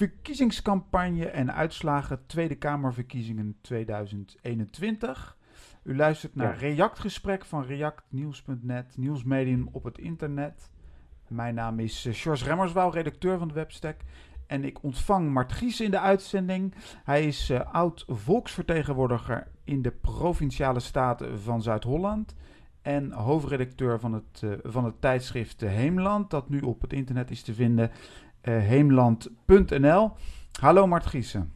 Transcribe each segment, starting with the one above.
verkiezingscampagne en uitslagen Tweede Kamerverkiezingen 2021. U luistert naar Reactgesprek van reactnieuws.net, nieuwsmedium op het internet. Mijn naam is uh, George Remmerswaal, redacteur van de Webstack. En ik ontvang Mart Gies in de uitzending. Hij is uh, oud volksvertegenwoordiger in de Provinciale Staten van Zuid-Holland. En hoofdredacteur van het, uh, van het tijdschrift Heemland, dat nu op het internet is te vinden. heemland.nl. Hallo Mart Giesen.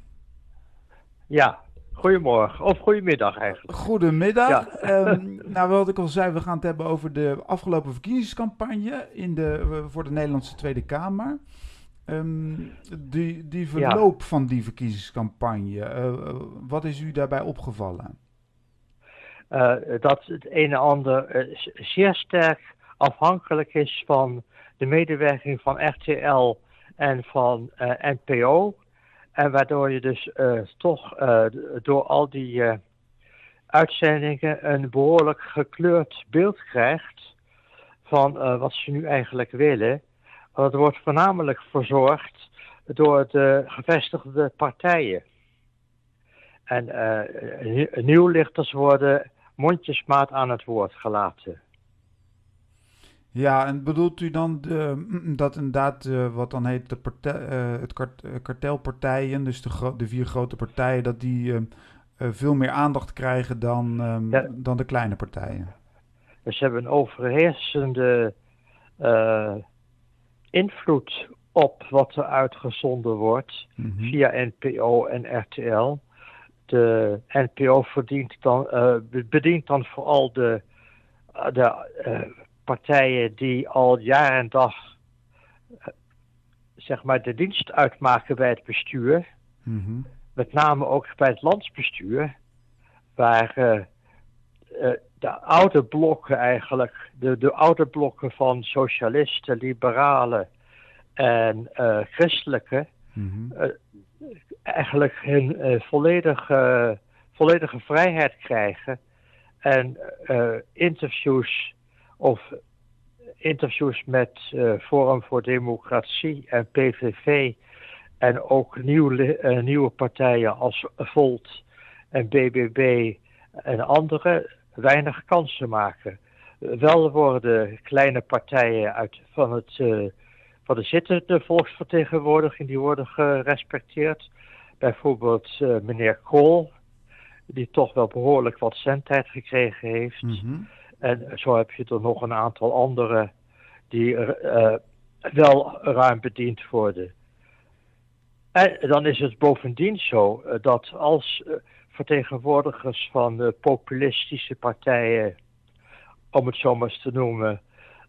Ja, Goedemorgen, of goedemiddag eigenlijk. Goedemiddag. Ja. Um, nou, wat ik al zei, we gaan het hebben over de afgelopen verkiezingscampagne in de, voor de Nederlandse Tweede Kamer. Um, die, die verloop ja. van die verkiezingscampagne, uh, wat is u daarbij opgevallen? Uh, dat het een en ander uh, zeer sterk afhankelijk is van de medewerking van RTL en van NPO. En waardoor je dus uh, toch uh, door al die uitzendingen een behoorlijk gekleurd beeld krijgt van wat ze nu eigenlijk willen. Dat wordt voornamelijk verzorgd door de gevestigde partijen. En nieuwlichters worden mondjesmaat aan het woord gelaten. Ja, en bedoelt u dan de, dat inderdaad uh, wat dan heet de partij, uh, het kart, kartelpartijen, dus de, de, vier grote partijen, dat die veel meer aandacht krijgen dan, um, ja. dan de kleine partijen? Dus ze hebben een overheersende invloed op wat er uitgezonden wordt mm -hmm. via NPO en RTL. De NPO verdient dan, bedient dan vooral de, de partijen die al jaar en dag zeg maar de dienst uitmaken bij het bestuur. Mm -hmm. Met name ook bij het landsbestuur, waar uh, uh, de oude blokken eigenlijk, de, de oude blokken van socialisten, liberalen en uh, christelijke, mm -hmm. eigenlijk hun volledige, volledige vrijheid krijgen en interviews of interviews met uh, Forum voor Democratie en PVV en ook nieuwe, uh, nieuwe partijen als Volt en BBB en andere weinig kansen maken. Wel worden kleine partijen uit, van, het, uh, van de zittende volksvertegenwoordiging die worden gerespecteerd. Bijvoorbeeld meneer Kool, die toch wel behoorlijk wat zendtijd gekregen heeft. -hmm. En zo heb je er nog een aantal andere die uh, wel ruim bediend worden. En dan is het bovendien zo uh, dat als vertegenwoordigers van populistische partijen, om het zo maar eens te noemen,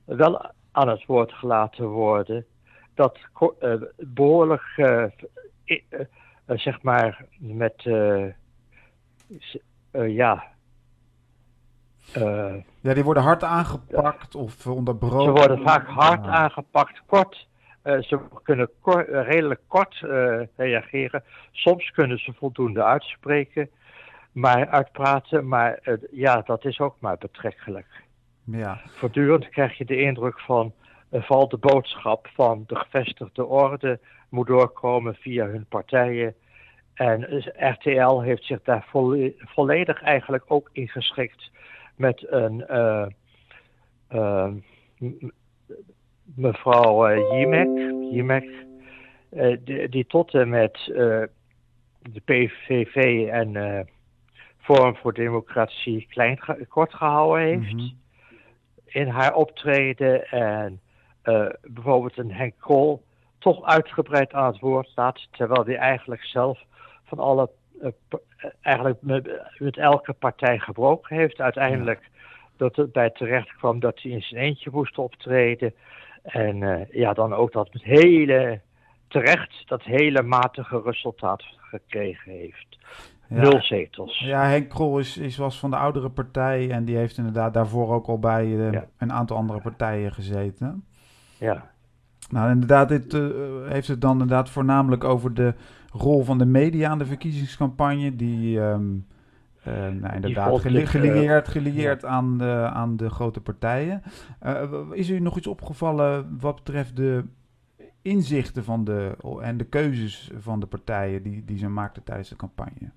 wel aan het woord gelaten worden, dat behoorlijk, zeg maar, met, ja, uh, ja, die worden hard aangepakt of onderbroken. Ze worden vaak hard aangepakt, kort. Uh, ze kunnen kort, uh, redelijk kort reageren. Soms kunnen ze voldoende uitspreken, maar uitpraten. Maar ja, dat is ook maar betrekkelijk. Ja. Voortdurend krijg je de indruk van valt de boodschap van de gevestigde orde moet doorkomen via hun partijen. En RTL heeft zich daar volledig eigenlijk ook ingeschikt met een uh, uh, mevrouw uh, Jimek, Jimek die, die, tot en met de PVV en Forum voor Democratie klein kort gehouden heeft mm -hmm. in haar optreden en bijvoorbeeld een Henk Krol toch uitgebreid aan het woord staat, terwijl hij eigenlijk zelf van alle eigenlijk met, met, elke partij gebroken heeft. Uiteindelijk ja. dat het bij terecht kwam dat hij in zijn eentje moest optreden. En uh, ja, dan ook dat het hele terecht dat hele matige resultaat gekregen heeft. Ja. Nul zetels. Ja, Henk Krol is, is, was van de oudere partij en die heeft inderdaad daarvoor ook al bij uh, ja. een aantal andere partijen gezeten. Ja. Nou, inderdaad, dit uh, heeft het dan inderdaad voornamelijk over de rol van de media aan de verkiezingscampagne. Die, um, uh, nou, inderdaad, geli gelieerd, gelieerd ja. aan, de, aan de grote partijen. Uh, is u nog iets opgevallen wat betreft de inzichten van de, en de keuzes van de partijen die, die ze maakten tijdens de campagne?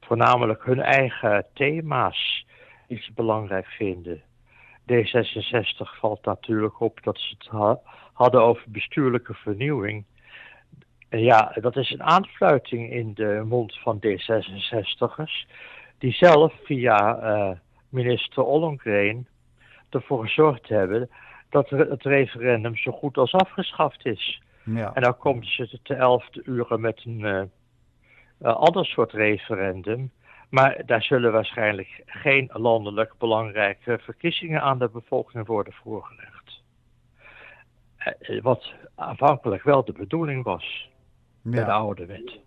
Voornamelijk hun eigen thema's die ze belangrijk vinden. D66 valt natuurlijk op dat ze het hadden over bestuurlijke vernieuwing. Ja, dat is een aanfluiting in de mond van D66'ers, die zelf via uh, minister Ollongren ervoor gezorgd hebben dat het referendum zo goed als afgeschaft is. Ja. En dan komt ze te elfde uren met een uh, ander soort referendum. Maar daar zullen waarschijnlijk geen landelijk belangrijke verkiezingen aan de bevolking worden voorgelegd. Eh, wat aanvankelijk wel de bedoeling was met de oude wet.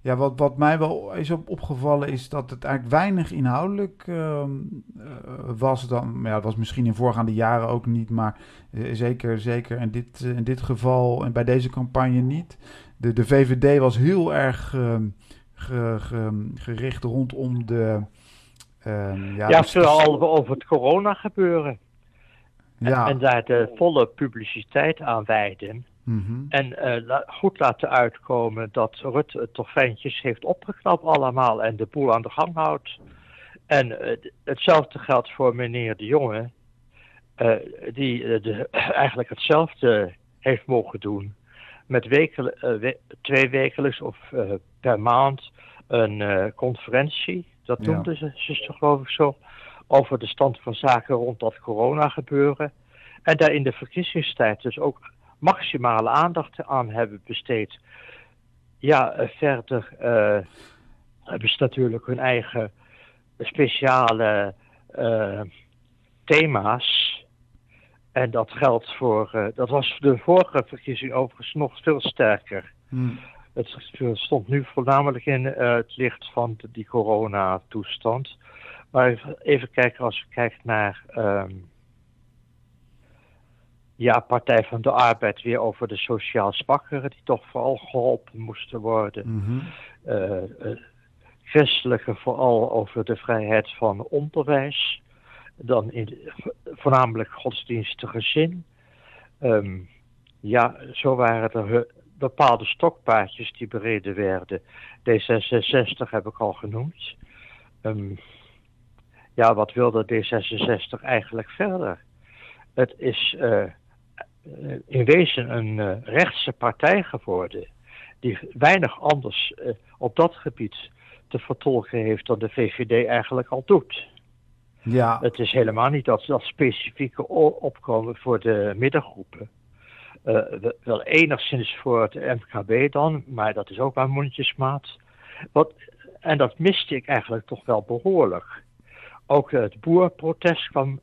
Ja, wat, wat mij wel is opgevallen is dat het eigenlijk weinig inhoudelijk ehm, eh, was. Dan, ja, was misschien in voorgaande jaren ook niet, maar eh, zeker, zeker in, dit, in dit geval en bij deze campagne niet. De, de VVD was heel erg ehm, gericht rondom de... Um, ja, ja vooral over het corona gebeuren. Ja. En, en, daar de volle publiciteit aan wijden. Mhm. En uh, goed laten uitkomen dat Rutte het toch fijntjes heeft opgeknapt allemaal en de boel aan de gang houdt. En uh, hetzelfde geldt voor meneer de Jonge, uh, die de, eigenlijk hetzelfde heeft mogen doen. Met wekele, we, twee wekelijks of per maand een conferentie, dat noemden ze, ze geloof ik zo, over de stand van zaken rond dat corona gebeuren. En daar in de verkiezingstijd dus ook maximale aandacht aan hebben besteed. Ja, eh, verder uh, hebben ze natuurlijk hun eigen speciale uh, thema's. En dat geldt voor, dat was de vorige verkiezing overigens nog veel sterker. Hmm. Het stond nu voornamelijk in het licht van de, die coronatoestand. Maar even kijken als je kijkt naar um, ja, Partij van de Arbeid weer over de sociaal zwakkeren, die toch vooral geholpen moesten worden. Mm christelijke vooral over de vrijheid van onderwijs. Dan in, voornamelijk godsdienstige zin. Ehm, ja, zo waren er bepaalde stokpaardjes die bereden werden. D66 heb ik al genoemd. Ehm, ja, wat wilde D66 eigenlijk verder? Het is uh, eh, in wezen een uh, rechtse partij geworden. Die weinig anders uh, op dat gebied te vertolken heeft dan de VVD eigenlijk al doet. Ja. Het is helemaal niet dat, dat specifieke opkomen voor de middengroepen. Uh, wel enigszins voor het MKB dan, maar dat is ook maar mondjesmaat. Wat, en dat miste ik eigenlijk toch wel behoorlijk. Ook het boerprotest kwam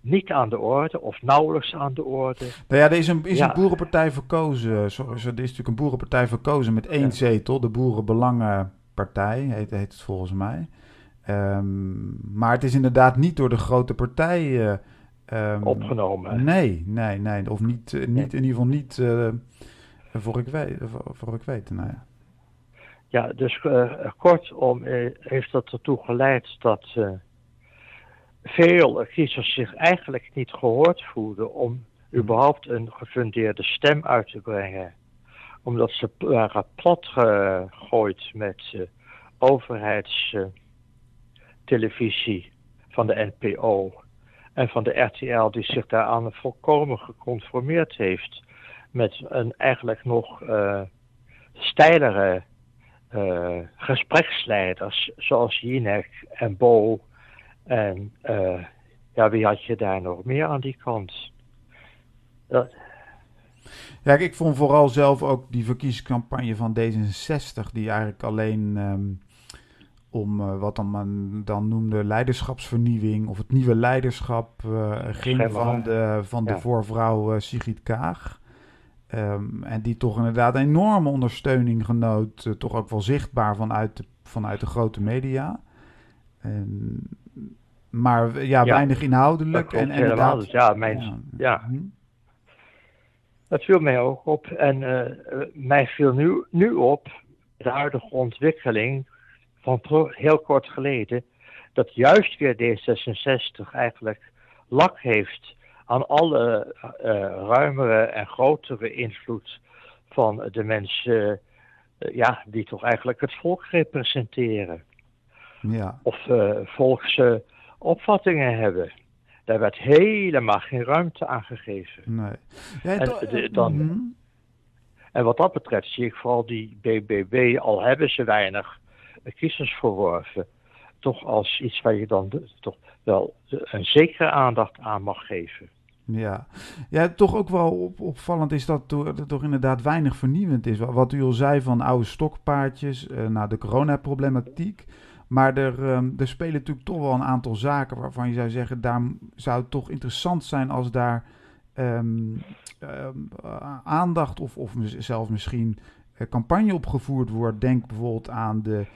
niet aan de orde of nauwelijks aan de orde. Nou ja, er is een, is een boerenpartij verkozen. Zo, er is natuurlijk een boerenpartij verkozen met één zetel. De Boerenbelangenpartij heet, heet het volgens mij. Um, maar het is inderdaad niet door de grote partijen... Um, Opgenomen. Nee, nee, nee. Of niet, uh, niet in ieder geval niet uh, voor, ik weet, voor, voor ik weet. Nou ja. ja, dus uh, kortom heeft dat ertoe geleid dat veel kiezers zich eigenlijk niet gehoord voelden om überhaupt een gefundeerde stem uit te brengen. Omdat ze waren plat gegooid met uh, overheidstelevisie van de NPO en van de RTL, die zich daaraan volkomen geconformeerd heeft met een eigenlijk nog uh, steilere gespreksleiders zoals Jinek en Bo en uh, ja, wie had je daar nog meer aan die kant? Dat... Ja, ik vond vooral zelf ook die verkiezingscampagne van D66, die eigenlijk alleen um, om uh, wat dan, dan noemde leiderschapsvernieuwing of het nieuwe leiderschap uh, ging van de, van de voorvrouw Sigrid Kaag. Um, en die toch inderdaad enorme ondersteuning genoot, toch ook wel zichtbaar vanuit de, vanuit de grote media. En maar ja, weinig inhoudelijk. En, en inderdaad, dus ja, mijn, ja. ja. Hm. Dat viel mij ook op. En uh, mij viel nu, nu op, de huidige ontwikkeling van heel kort geleden, dat juist weer D66 eigenlijk lak heeft aan alle ruimere en grotere invloed van de mensen ja, die toch eigenlijk het volk representeren. Ja. Of volkse opvattingen hebben. Daar werd helemaal geen ruimte aan gegeven. Nee. en, dan, mhm. en wat dat betreft zie ik vooral die BBB, al hebben ze weinig kiezers verworven, toch als iets waar je dan toch wel een zekere aandacht aan mag geven. Ja, ja toch ook wel op, opvallend is dat er toch inderdaad weinig vernieuwend is. Wat u al zei van oude stokpaardjes, uh, nou de coronaproblematiek. Maar er, um, er spelen natuurlijk toch wel een aantal zaken waarvan je zou zeggen, daar zou het toch interessant zijn als daar um, um, aandacht of, of zelfs misschien uh, campagne opgevoerd wordt. Denk bijvoorbeeld aan de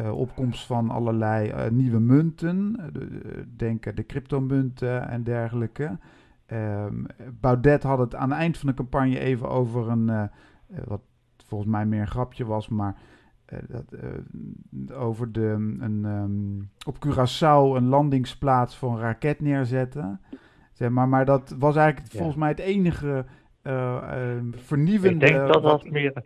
uh, opkomst van allerlei uh, nieuwe munten. denk de cryptomunten en dergelijke. Baudet had het aan het eind van de campagne even over een, wat volgens mij meer een grapje was, maar eh, dat, uh, over de, een, um, op Curaçao een landingsplaats voor een raket neerzetten. Zeg maar, maar dat was eigenlijk volgens mij het enige uh, vernieuwende... Ik denk dat dat meer...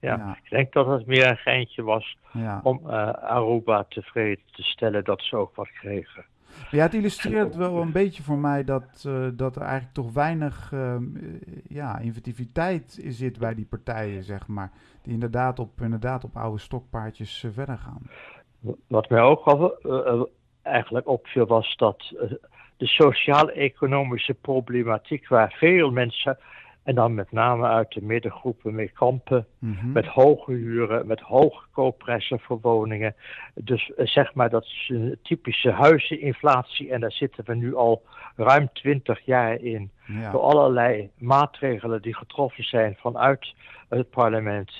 Ja, ja, ik denk dat het meer een geintje was ja. om Aruba tevreden te stellen dat ze ook wat kregen. Ja, het illustreert wel een beetje voor mij dat, uh, dat er eigenlijk toch weinig uh, ja, inventiviteit zit bij die partijen, zeg maar. Die inderdaad op, inderdaad op oude stokpaardjes uh, verder gaan. Wat mij ook al, eigenlijk opviel was dat de sociaal-economische problematiek waar veel mensen en dan met name uit de middengroepen mee kampen. Mhm. Met hoge huren, met hoge koopprijzen voor woningen. Dus eh, zeg maar dat is een typische huizeninflatie. En daar zitten we nu al ruim twintig jaar in. Door allerlei maatregelen die getroffen zijn vanuit het parlement.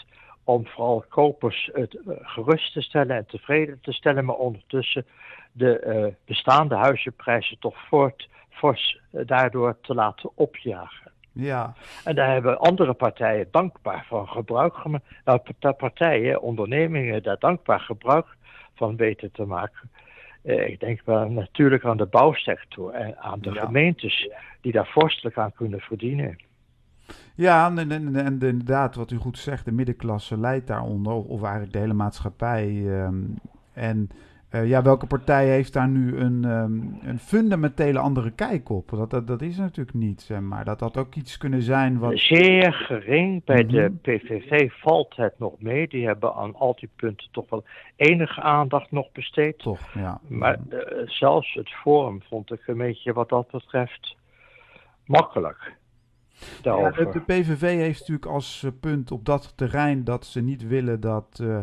Om vooral kopers het, uh, gerust te stellen en tevreden te stellen. Maar ondertussen de uh, bestaande huizenprijzen toch voort, fors daardoor te laten opjagen. Ja. En daar hebben andere partijen dankbaar van gebruik gemaakt. Nou, partijen, ondernemingen, daar dankbaar gebruik van weten te maken. Eh, ik denk wel natuurlijk aan de bouwsector en aan de gemeentes die daar vorstelijk aan kunnen verdienen. Ja, en, en, en, inderdaad, wat u goed zegt, de middenklasse leidt daaronder, of eigenlijk de hele maatschappij. Ehm, en uh, ja, welke partij heeft daar nu een, um, een fundamentele andere kijk op? Dat, dat, dat is natuurlijk niet, zeg maar. Dat had ook iets kunnen zijn wat... Zeer gering. Bij de mhm. PVV valt het nog mee. Die hebben aan al die punten toch wel enige aandacht nog besteed. Toch, ja. Maar uh, zelfs het Forum vond ik een beetje wat dat betreft makkelijk. Ja, de, PVV heeft natuurlijk als uh, punt op dat terrein dat ze niet willen dat uh,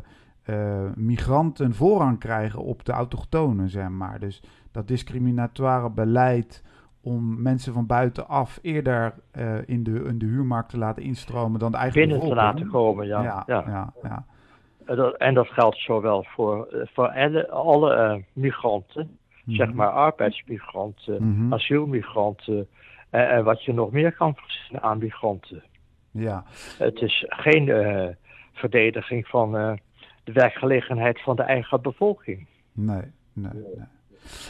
migranten voorrang krijgen op de autochtonen, zeg maar. Dus dat discriminatoire beleid om mensen van buitenaf eerder uh, in, de, in de huurmarkt te laten instromen dan de eigen Binnen te laten komen, ja. ja, ja. ja, ja. En dat geldt zowel voor, eh, voor alle, migranten, zeg mhm. maar arbeidsmigranten, mm asielmigranten en wat je nog meer kan verzinnen aan migranten. Ja. Het is geen verdediging van de werkgelegenheid van de eigen bevolking. Nee, nee,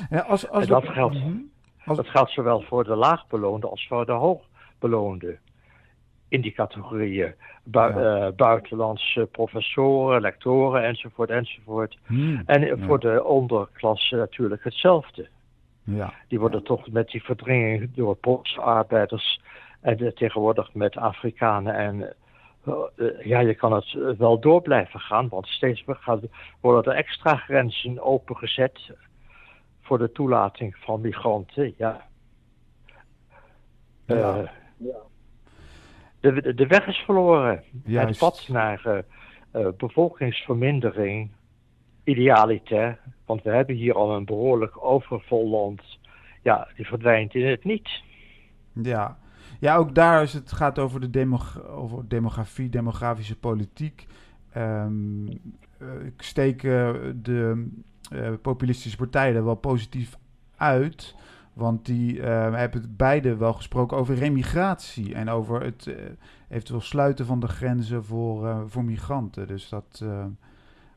nee. als, als dat, geldt, mhm. dat geldt zowel voor de laagbeloonde als voor de hoogbeloonde. In die categorieën. Eh, buitenlandse professoren, lectoren enzovoort enzovoort. Hmm, en voor de onderklasse natuurlijk hetzelfde. Ja. Die worden toch met die verdringing door Poolse arbeiders en tegenwoordig met Afrikanen en ja, je kan het eh, wel door blijven gaan, want steeds worden er extra grenzen opengezet voor de toelating van migranten. Ja. ja. Uh, de, de weg is verloren. Juist. Het pad naar uh, bevolkingsvermindering, idealiter, want we hebben hier al een behoorlijk overvol land. Ja, die verdwijnt in het niet. Ja, ja, ook daar is het gaat over de over demografie, demografische politiek. Um, ik steek de uh, populistische partijen er wel positief uit. Want die uh, hebben beide wel gesproken over remigratie en over het eventueel sluiten van de grenzen voor, voor migranten. Dus dat.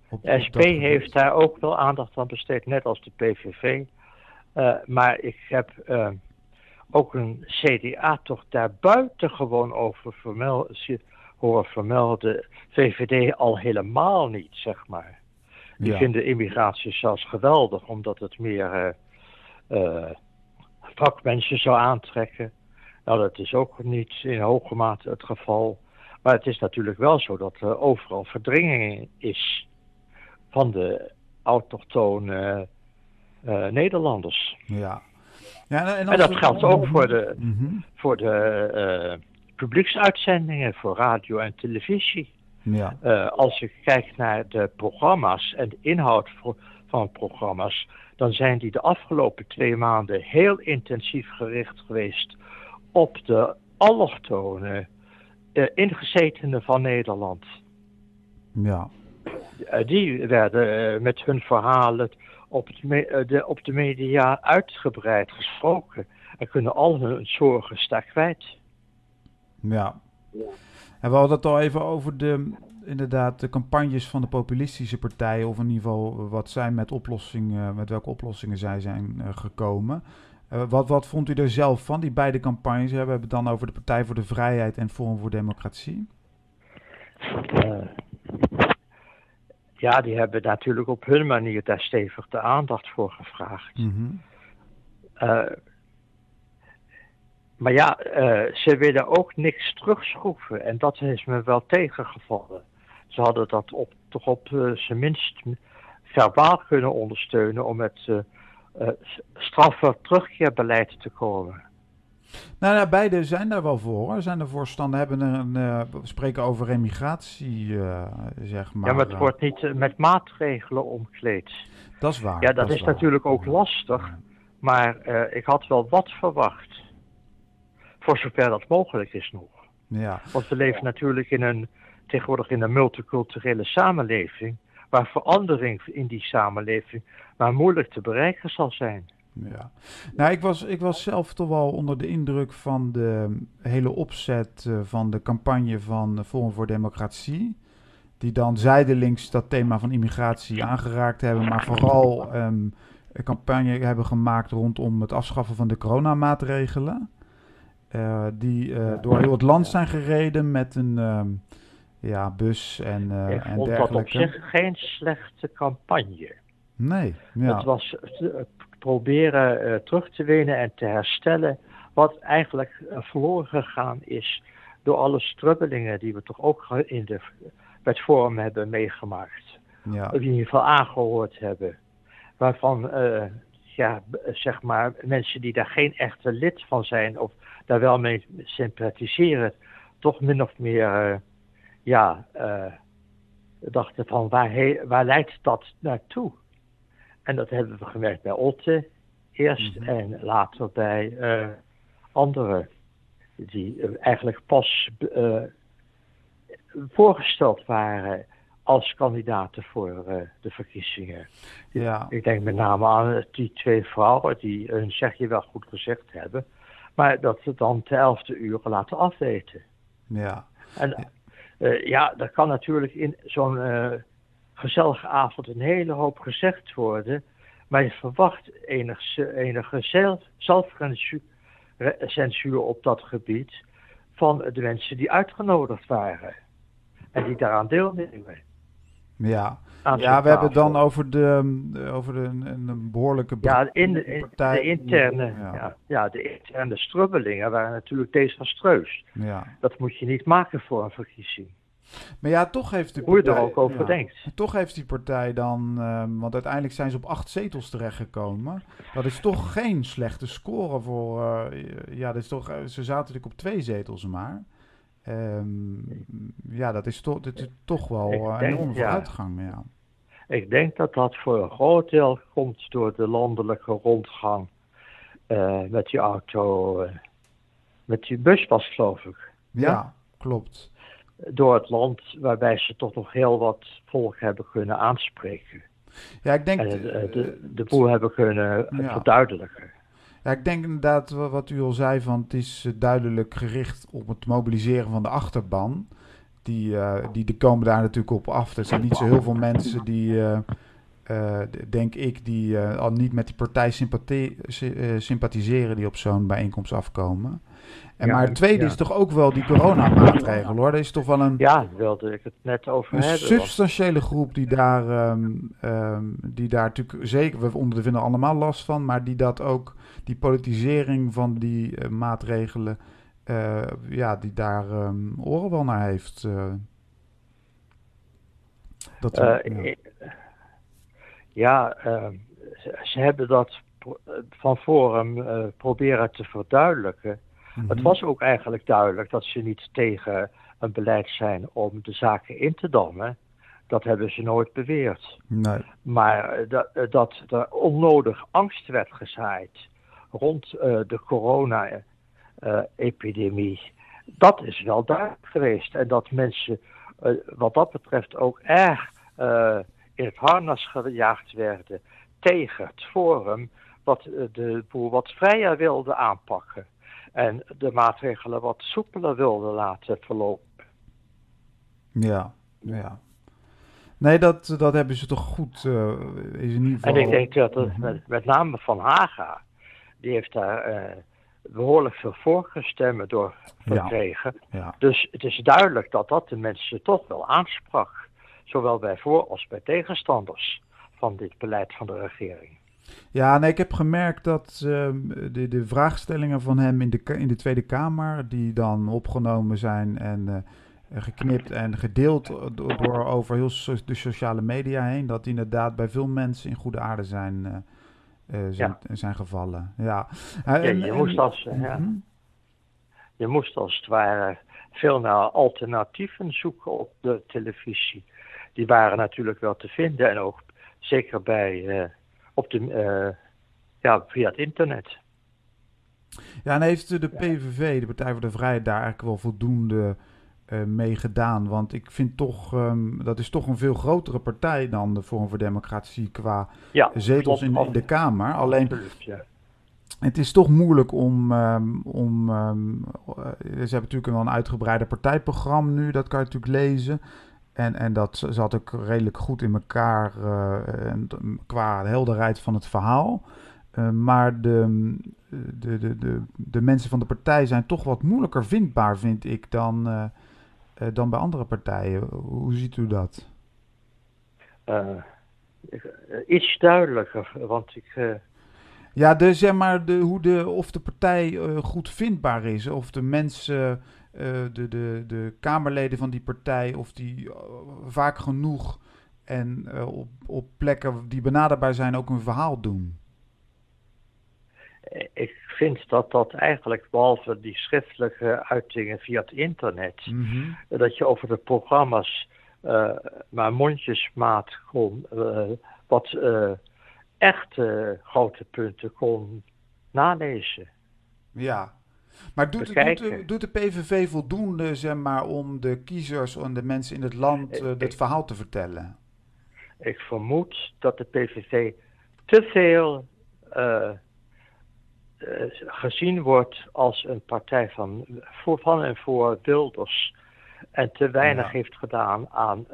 Op, de SP heeft daar ook wel aandacht aan besteed, net als de PVV. maar ik heb ook een CDA toch daar buitengewoon over vermeld, horen vermelden. VVD al helemaal niet, zeg maar. Die vinden immigratie zelfs geweldig, omdat het meer uh, vakmensen zou aantrekken. Nou, dat is ook niet in hoge mate het geval. Maar het is natuurlijk wel zo dat er overal verdringing is van de autochtone uh, Nederlanders. Ja. Ja en, en dat geldt ook voor de, mhm. voor de uh, publieksuitzendingen, voor radio en televisie. Ja. Uh, als ik kijk naar de programma's en de inhoud van programma's, dan zijn die de afgelopen twee maanden heel intensief gericht geweest op de allochtone uh, ingezetenen van Nederland. Ja. Uh, die werden met hun verhalen op, het de, op de media uitgebreid gesproken en kunnen al hun zorgen sterk kwijt. Ja. En we hadden het al even over de, inderdaad, de campagnes van de populistische partijen, of in ieder geval wat zij met oplossingen, met welke oplossingen zij zijn uh, gekomen. Uh, wat, wat vond u er zelf van, die beide campagnes? We hebben het dan over de Partij voor de Vrijheid en Forum voor Democratie. Uh, ja, die hebben natuurlijk op hun manier daar stevig de aandacht voor gevraagd. Mm maar ja, uh, ze willen ook niks terugschroeven. En dat is me wel tegengevallen. Ze hadden dat op, toch op uh, zijn minst verbaal kunnen ondersteunen om met straffer terugkeerbeleid te komen. Nou, nou, beide zijn daar wel voor. Hoor. Zijn er voorstander, hebben een, uh, spreken over emigratie, uh, zeg maar. Ja, maar het wordt niet met maatregelen omkleed. Dat is waar. Ja, dat, is, natuurlijk ook lastig. Maar ik had wel wat verwacht. Voor zover dat mogelijk is nog. Ja. Want we leven natuurlijk in een, tegenwoordig in een multiculturele samenleving. Waar verandering in die samenleving maar moeilijk te bereiken zal zijn. Ja, nou, ik was, ik was zelf toch wel onder de indruk van de hele opzet uh, van de campagne van Forum voor Democratie. Die dan zijdelings dat thema van immigratie aangeraakt hebben, maar vooral um, een campagne hebben gemaakt rondom het afschaffen van de coronamaatregelen. Uh, die uh, door heel het land zijn gereden met een um, ja, bus en, uh, ik en vond dergelijke. dat op zich geen slechte campagne. Nee, ja. Het was proberen terug te winnen en te herstellen wat eigenlijk verloren gegaan is door alle strubbelingen die we toch ook in de, bij het forum hebben meegemaakt. Ja. in ieder geval aangehoord hebben. Waarvan ja, zeg maar, mensen die daar geen echte lid van zijn of daar wel mee sympathiseren, toch min of meer, uh, ja, uh, dachten van waar, waar leidt dat naartoe? En dat hebben we gemerkt bij Otte eerst mm -hmm. en later bij uh, anderen, die eigenlijk pas voorgesteld waren als kandidaten voor uh, de verkiezingen. Ja. Ik denk met name aan die twee vrouwen die hun zegje wel goed gezegd hebben, maar dat ze dan te elfde uren laten afweten. Ja. En uh, ja, er kan natuurlijk in zo'n gezellige avond een hele hoop gezegd worden, maar je verwacht enige, enige zelf, zelfcensuur op dat gebied van de mensen die uitgenodigd waren en die daaraan deelnemen. Ja, ja we hebben het dan over de, over de, een, een behoorlijke ja, in de, in, de interne, ja. Ja, ja. de interne strubbelingen waren natuurlijk desastreus. Ja. Dat moet je niet maken voor een verkiezing. Maar ja, toch heeft de partij, Hoe je er ook over ja, denkt. Toch heeft die partij dan, um, want uiteindelijk zijn ze op acht zetels terechtgekomen. Dat is toch geen slechte score voor, uh, ja, dat is toch, ze zaten natuurlijk op twee zetels maar. Um, ja, dat is, to dat is toch wel uh, een enorme vooruitgang. Ja. Ik denk dat dat voor een groot deel komt door de landelijke rondgang uh, met die auto, met die buspas geloof ik. Ja, ja, klopt. Door het land waarbij ze toch nog heel wat volk hebben kunnen aanspreken. Ja, ik denk... En de, de, de boel hebben kunnen ja. verduidelijken. Ja, ik denk inderdaad wat u al zei, van het is duidelijk gericht op het mobiliseren van de achterban. Die, uh, die, die komen daar natuurlijk op af. Er zijn niet zo heel veel mensen die, uh, denk ik, die al niet met die partij sympathiseren die op zo'n bijeenkomst afkomen. En maar het tweede is toch ook wel die coronamaatregelen hoor. Er is toch wel een. Ja, daar wilde ik het net over een hebben. substantiële groep die daar, um, um, die daar natuurlijk zeker, we ondervinden allemaal last van, maar die dat ook, die politisering van die uh, maatregelen, uh, ja, die daar um, oren wel naar heeft. Uh, dat, ja, ja ze hebben dat van Forum proberen te verduidelijken. Het mhm. was ook eigenlijk duidelijk dat ze niet tegen een beleid zijn om de zaken in te dammen. Dat hebben ze nooit beweerd. Nee. Maar dat, dat er onnodig angst werd gezaaid rond uh, de corona-epidemie, dat is wel duidelijk geweest. En dat mensen uh, wat dat betreft ook erg in het harnas gejaagd werden tegen het forum, wat de boer wat vrijer wilde aanpakken en de maatregelen wat soepeler wilde laten verlopen. Ja, ja. Nee, dat, dat hebben ze toch goed. Uh, is in ieder geval... En ik denk dat het mhm. met, met name Van Haga, die heeft daar uh, behoorlijk veel voorgestemmen door gekregen. Ja, ja. Dus het is duidelijk dat dat de mensen toch wel aansprak. Zowel bij voor- als bij tegenstanders van dit beleid van de regering. Ja, nee, ik heb gemerkt dat uh, de, de vraagstellingen van hem in de, in de Tweede Kamer, die dan opgenomen zijn en uh, geknipt en gedeeld door, door over heel so de sociale media heen, dat die inderdaad bij veel mensen in goede aarde zijn, uh, zijn, ja. zijn, gevallen. Ja, ja je, moest als, ja. Mhm. je moest als het ware veel naar alternatieven zoeken op de televisie. Die waren natuurlijk wel te vinden en ook zeker bij op de, uh, ja, via het internet. Ja, en heeft de PVV, de Partij voor de Vrijheid, daar eigenlijk wel voldoende uh, mee gedaan? Want ik vind toch, um, dat is toch een veel grotere partij dan de Forum voor Democratie qua ja, zetels in, in, de Kamer. Alleen, ja. het is toch moeilijk om, um, om um, ze hebben natuurlijk wel een uitgebreide partijprogramma nu, dat kan je natuurlijk lezen. En, en dat zat ook redelijk goed in elkaar uh, qua helderheid van het verhaal. Uh, maar de, de, de, de, de mensen van de partij zijn toch wat moeilijker vindbaar, vind ik, dan, uh, dan bij andere partijen. Hoe ziet u dat? iets duidelijker, want ik. Ja, de, zeg maar, de, hoe de, of de partij goed vindbaar is, of de mensen de, de, de Kamerleden van die partij, of die uh, vaak genoeg en uh, op, op plekken die benaderbaar zijn ook een verhaal doen? Ik vind dat dat eigenlijk, behalve die schriftelijke uitingen via het internet, mm -hmm. dat je over de programma's maar mondjesmaat kon, wat echte grote punten kon nalezen. Ja, maar doet, doet, de, doet, de, PVV voldoende zeg maar, om de kiezers en de mensen in het land uh, dit verhaal te vertellen? Ik vermoed dat de PVV te veel uh, uh, gezien wordt als een partij van, voor, van en voor Wilders. En te weinig ja. heeft gedaan aan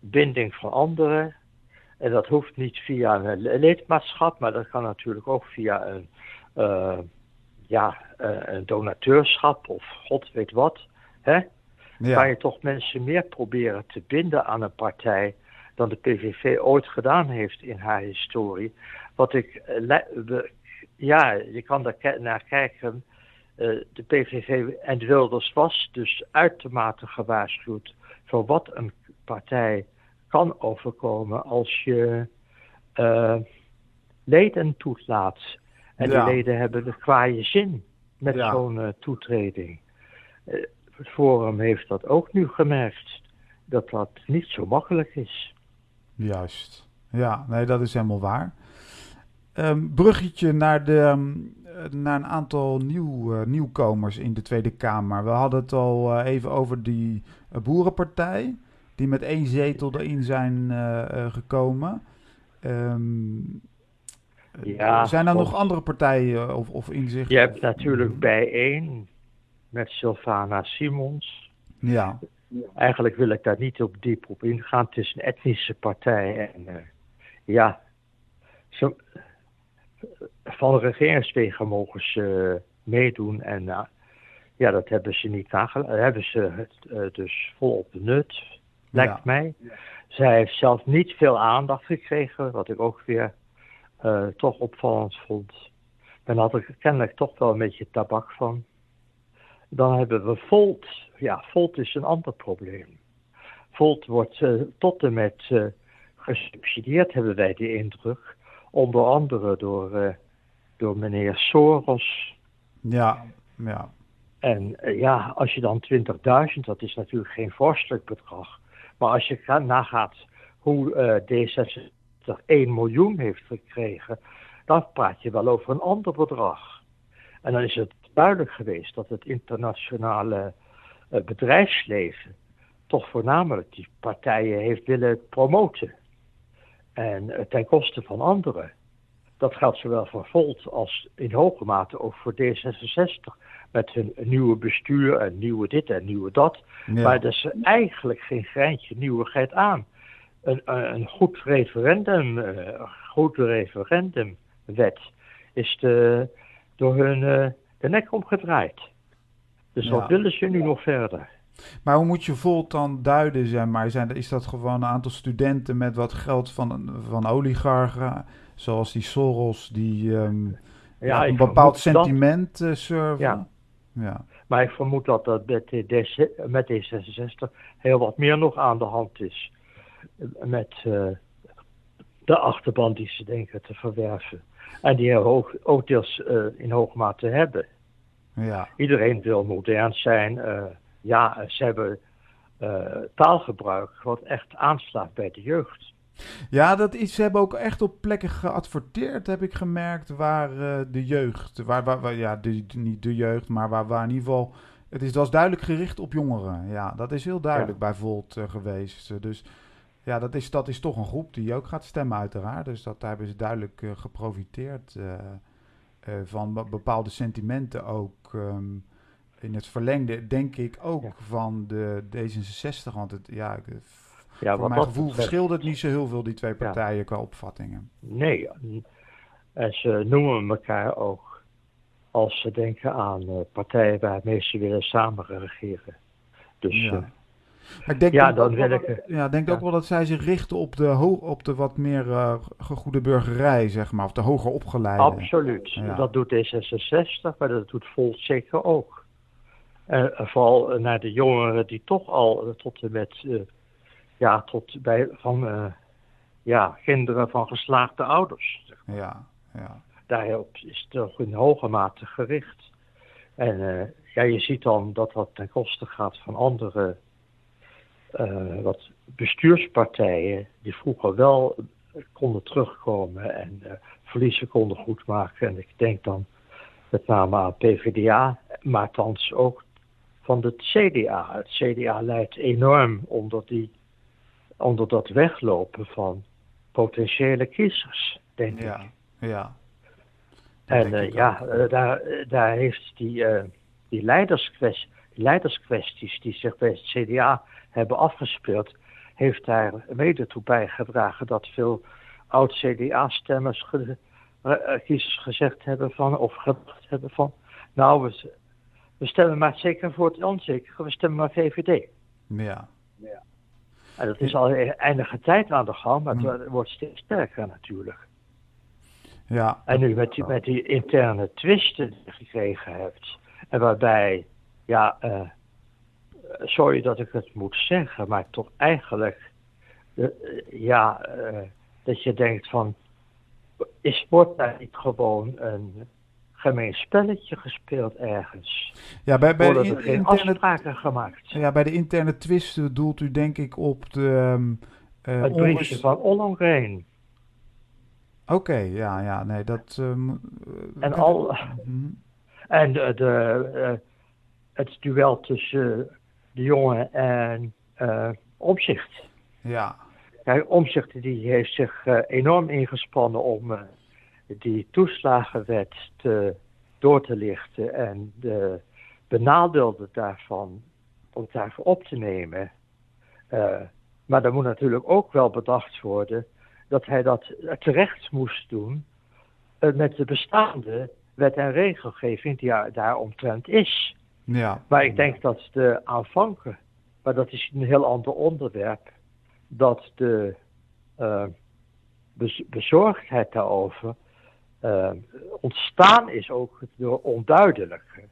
binding van anderen. En dat hoeft niet via een lidmaatschap, maar dat kan natuurlijk ook via een ja, uh, een donateurschap of god weet wat, hè, ja. kan je toch mensen meer proberen te binden aan een partij dan de PVV ooit gedaan heeft in haar historie. Wat ik, uh, ja, je kan daar naar kijken. Uh, de PVV en Wilders was dus uitermate gewaarschuwd voor wat een partij kan overkomen als je leden toelaat. En ja. die leden hebben de kwaaie zin met ja. zo'n uh, toetreding. Uh, het Forum heeft dat ook nu gemerkt, dat dat niet zo makkelijk is. Juist. Ja, nee, dat is helemaal waar. Um, bruggetje naar, de, um, naar een aantal nieuw, uh, nieuwkomers in de Tweede Kamer. We hadden het al even over die boerenpartij, die met één zetel erin zijn gekomen. Um, ja, Zijn er nog andere partijen eh, of, of inzichten? Je hebt natuurlijk bijeen met Sylvana Simons. Ja. Eigenlijk wil ik daar niet op diep op ingaan. Het is een etnische partij en uh, ja, zo, van regeringswegen mogen ze meedoen en ja, dat hebben ze niet nagelaten. hebben ze het dus volop benut, lijkt mij. Zij heeft zelf niet veel aandacht gekregen, wat ik ook weer toch opvallend vond. Dan had ik kennelijk toch wel een beetje tabak van. Dan hebben we Volt. Ja, Volt is een ander probleem. Volt wordt uh, tot en met uh, gesubsidieerd, hebben wij de indruk. Onder andere door, uh, door meneer Soros. Ja, ja. En ja, als je dan 20.000, dat is natuurlijk geen vorstelijk bedrag. Maar als je nagaat hoe D66 1 miljoen heeft gekregen, dan praat je wel over een ander bedrag. En dan is het duidelijk geweest dat het internationale uh, bedrijfsleven toch voornamelijk die partijen heeft willen promoten. En uh, ten koste van anderen. Dat geldt zowel voor Volt als in hoge mate ook voor D66. Met hun nieuwe bestuur en nieuwe dit en nieuwe dat. Maar er is eigenlijk geen greintje nieuwigheid aan. Een, een goed referendum, uh, goed referendumwet is de, door hun de nek omgedraaid. Dus wat willen ze nu nog verder? Maar hoe moet je Volt dan duiden, zeg maar? Zijn, is dat gewoon een aantal studenten met wat geld van, van oligarchen, zoals die Soros, die um, ja, een bepaald sentiment dat, serven? Ja. ja. Maar ik vermoed dat dat met, met D66 heel wat meer nog aan de hand is. Met uh, de achterban die ze denken te verwerven. En die hoog, ook deels uh, in hoge mate hebben. Ja. Iedereen wil modern zijn. Uh, ja, ze hebben taalgebruik wat echt aanslaat bij de jeugd. Ja, dat is, ze hebben ook echt op plekken geadverteerd, heb ik gemerkt, waar de jeugd, waar, waar, waar, ja, de, niet de jeugd, maar waar, waar in ieder geval, het is, was duidelijk gericht op jongeren. Ja, dat is heel duidelijk ja. bij Volt geweest. Dus ja, dat is, dat is toch een groep die ook gaat stemmen, uiteraard. Dus dat, daar hebben ze duidelijk uh, geprofiteerd uh, uh, van bepaalde sentimenten ook. Um, in het verlengde, denk ik, ook ja. van de D66. Want het, ja, ja voor mijn gevoel verschilt het niet zo heel veel, die twee partijen, ja. qua opvattingen. Nee, en ze noemen elkaar ook als ze denken aan partijen waarmee ze willen samen regeren. Dus ja. Maar ik denk ja, wil ik. Ja, denk ja. ook wel dat zij zich richten op de, op de wat meer uh, gegoede burgerij, zeg maar, of de hoger opgeleide. Absoluut. Ja. Dat doet D66, maar dat doet Volt zeker ook. Uh, vooral naar de jongeren die toch al tot en met, ja, tot bij, van, ja, kinderen van geslaagde ouders. Zeg maar. Ja, ja. Daarop is het toch in hoge mate gericht. En ja, je ziet dan dat dat ten koste gaat van andere uh, wat bestuurspartijen die vroeger wel konden terugkomen en uh, verliezen konden goedmaken. En ik denk dan met name aan PvdA, maar thans ook van het CDA. Het CDA leidt enorm onder, die, onder dat weglopen van potentiële kiezers, denk ja, ik. Ja, En uh, ja, daar, daar heeft die, die leiderskwestie, leiderskwesties die zich bij het CDA hebben afgespeeld, heeft daar mede toe bijgedragen dat veel oud-CDA-stemmers, ge, uh, kiezers gezegd hebben van, of gedacht hebben van, nou, we, we stemmen maar zeker voor het onzeker, we stemmen maar VVD. Ja. ja. En dat is al enige tijd aan de gang, maar het wordt steeds sterker natuurlijk. Ja. En nu met die, met die interne twisten die je gekregen hebt, en waarbij, ja, uh, sorry dat ik het moet zeggen, maar toch eigenlijk, uh, ja, uh, dat je denkt van, is sport daar niet gewoon een gemeen spelletje gespeeld ergens? Ja, bij, bij Worden er geen interne, afspraken gemaakt? Ja, bij de interne twisten doelt u denk ik op de... Um, uh, het briefje van Ollongren. Oké, okay, ja, ja, nee, dat... Um, en al... En de, de, het duel tussen de jongen en uh, Omzicht. Ja. Kijk, Omzicht die heeft zich uh, enorm ingespannen om die toeslagenwet te, door te lichten en de benadeelden daarvan, om daarvoor op te nemen. maar er moet natuurlijk ook wel bedacht worden dat hij dat terecht moest doen met de bestaande wet en regelgeving die daaromtrent is. Ja. Maar ik denk dat de aanvanken, maar dat is een heel ander onderwerp, dat de uh, bezorgdheid daarover uh, ontstaan is ook door onduidelijke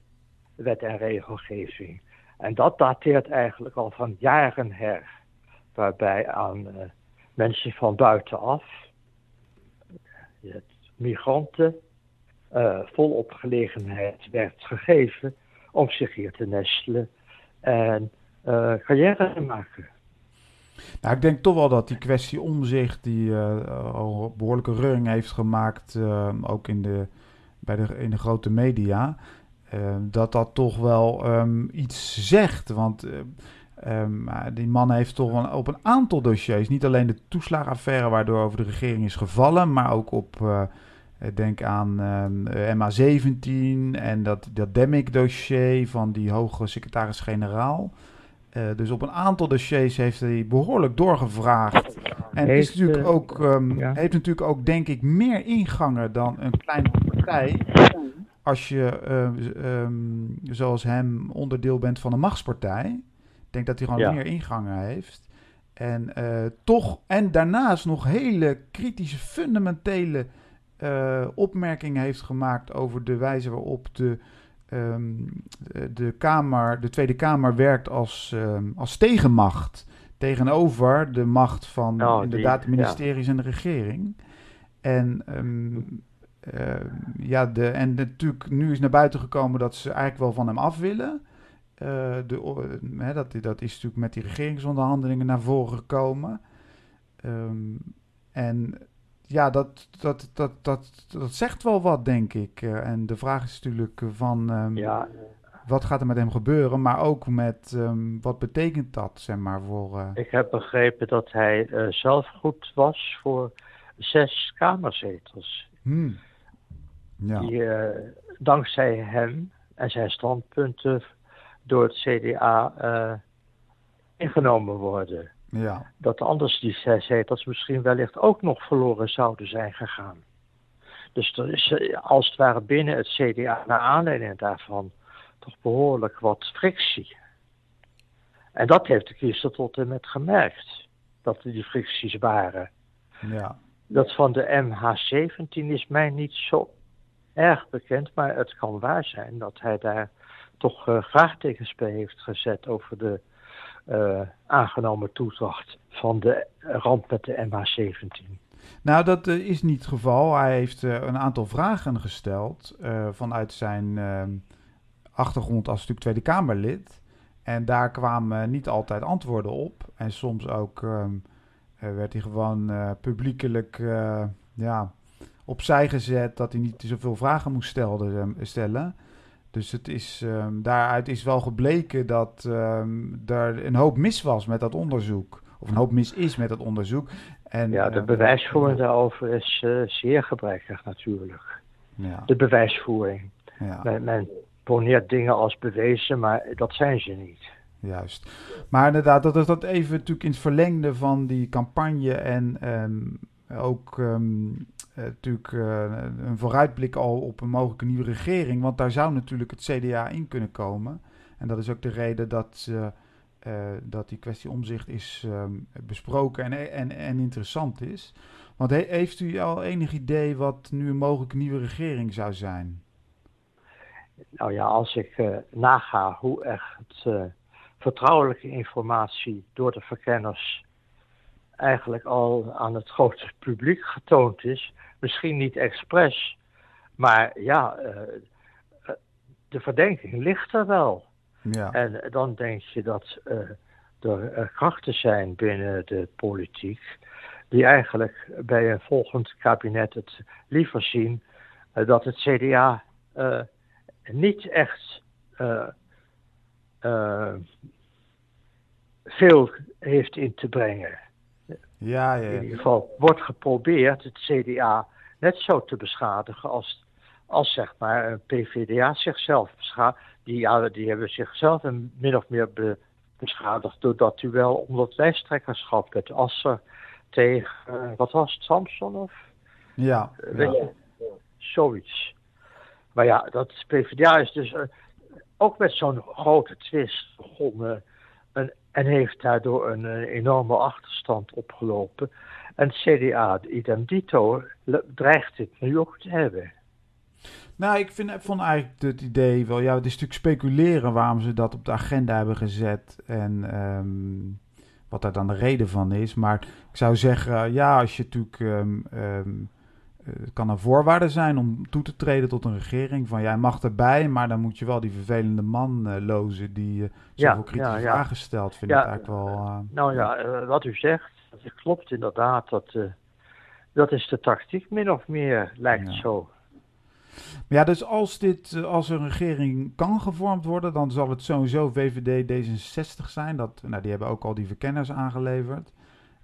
wet en regelgeving. En dat dateert eigenlijk al van jaren her, waarbij aan uh, mensen van buitenaf, migranten, volop gelegenheid werd gegeven om zich hier te nestelen en carrière te maken. Nou, ik denk toch wel dat die kwestie omzicht, die uh, al behoorlijke reuring heeft gemaakt, uh, ook in de, bij de, in de grote media, uh, dat dat toch wel um, iets zegt. Want um, die man heeft toch wel op een aantal dossiers, niet alleen de toeslagaffaire waardoor over de regering is gevallen, maar ook op, denk aan um, MA17 en dat, dat Demick-dossier van die hoge secretaris-generaal. Uh, dus op een aantal dossiers heeft hij behoorlijk doorgevraagd. En heeft, is natuurlijk uh, ook, um, ja. heeft natuurlijk ook, denk ik, meer ingangen dan een kleine partij. Als je, uh, um, zoals hem, onderdeel bent van een machtspartij. Ik denk dat hij gewoon ja. meer ingangen heeft. En toch, en daarnaast nog hele kritische, fundamentele opmerkingen heeft gemaakt over de wijze waarop de um, de, Kamer, de Tweede Kamer werkt als, um, als tegenmacht tegenover de macht van oh, inderdaad de ministeries ja. en de regering. En, um, uh, ja, de, en natuurlijk, nu is naar buiten gekomen dat ze eigenlijk wel van hem af willen. Uh, de, uh, dat, dat is natuurlijk met die regeringsonderhandelingen naar voren gekomen. en ja, dat, dat, dat, dat, dat zegt wel wat, denk ik. Uh, en de vraag is natuurlijk van um, ja. wat gaat er met hem gebeuren, maar ook met um, wat betekent dat, zeg maar, voor... Uh... Ik heb begrepen dat hij uh, zelf goed was voor zes kamerzetels. Hmm. Ja. Die dankzij hem en zijn standpunten door het CDA ingenomen worden. Ja. Dat anders die zes zetels misschien wellicht ook nog verloren zouden zijn gegaan. Dus er is eh, als het ware binnen het CDA naar aanleiding daarvan toch behoorlijk wat frictie. En dat heeft de kiezer tot en met gemerkt, dat er die fricties waren. Ja. Dat van de MH17 is mij niet zo erg bekend, maar het kan waar zijn dat hij daar toch uh, vraagtekens bij heeft gezet over de uh, aangenomen toedracht van de ramp met de MH17. Nou, dat uh, is niet het geval. Hij heeft uh, een aantal vragen gesteld vanuit zijn achtergrond als natuurlijk Tweede Kamerlid. En daar kwamen niet altijd antwoorden op. En soms ook um, werd hij gewoon publiekelijk ja, opzij gezet dat hij niet zoveel vragen moest stellen. Dus het is, um, daaruit is wel gebleken dat um, er een hoop mis was met dat onderzoek. Of een hoop mis is met dat onderzoek. En, ja, de uh, bewijsvoering daarover is uh, zeer gebrekkig natuurlijk. Ja. De bewijsvoering. Ja. Men, men poneert dingen als bewezen, maar dat zijn ze niet. Juist. Maar inderdaad, dat is dat even natuurlijk in het verlengde van die campagne en um, ook um, uh, natuurlijk uh, een vooruitblik al op een mogelijke nieuwe regering. Want daar zou natuurlijk het CDA in kunnen komen. En dat is ook de reden dat, uh, dat die kwestie omzicht is um, besproken en, en, en interessant is. Want he, heeft u al enig idee wat nu een mogelijke nieuwe regering zou zijn? Nou ja, als ik naga hoe echt vertrouwelijke informatie door de verkenners eigenlijk al aan het grote publiek getoond is. Misschien niet expres, maar ja, uh, de verdenking ligt er wel. Ja. En dan denk je dat uh, er krachten zijn binnen de politiek die eigenlijk bij een volgend kabinet het liever zien dat het CDA niet echt veel heeft in te brengen. Ja, ja. In ieder geval wordt geprobeerd het CDA net zo te beschadigen als, als zeg maar een PVDA zichzelf beschadigt. Die, ja, die hebben zichzelf min of meer be, beschadigd doordat u wel onder het lijsttrekkerschap met Asser tegen, wat was het, Samson of? Ja. Weet Je, zoiets. Maar ja, dat PvdA is dus ook met zo'n grote twist begonnen en, heeft daardoor een, enorme achterstand opgelopen. En CDA, idem dito, dreigt dit nu ook te hebben. Nou, ik vind, vond eigenlijk het idee wel... Ja, het is natuurlijk speculeren waarom ze dat op de agenda hebben gezet. En um, wat daar dan de reden van is. Maar ik zou zeggen, ja, als je natuurlijk... Um, um, het kan een voorwaarde zijn om toe te treden tot een regering. Van jij mag erbij, maar dan moet je wel die vervelende man uh, lozen die uh, zoveel kritische ja, ja. vragen stelt. Vind ik eigenlijk wel. Uh, nou ja, wat u zegt, dat klopt inderdaad. Dat, dat is de tactiek, min of meer, lijkt ja. zo. Ja, dus als, dit, eh, als een regering kan gevormd worden, dan zal het sowieso VVD D66 zijn. Dat, nou, die hebben ook al die verkenners aangeleverd.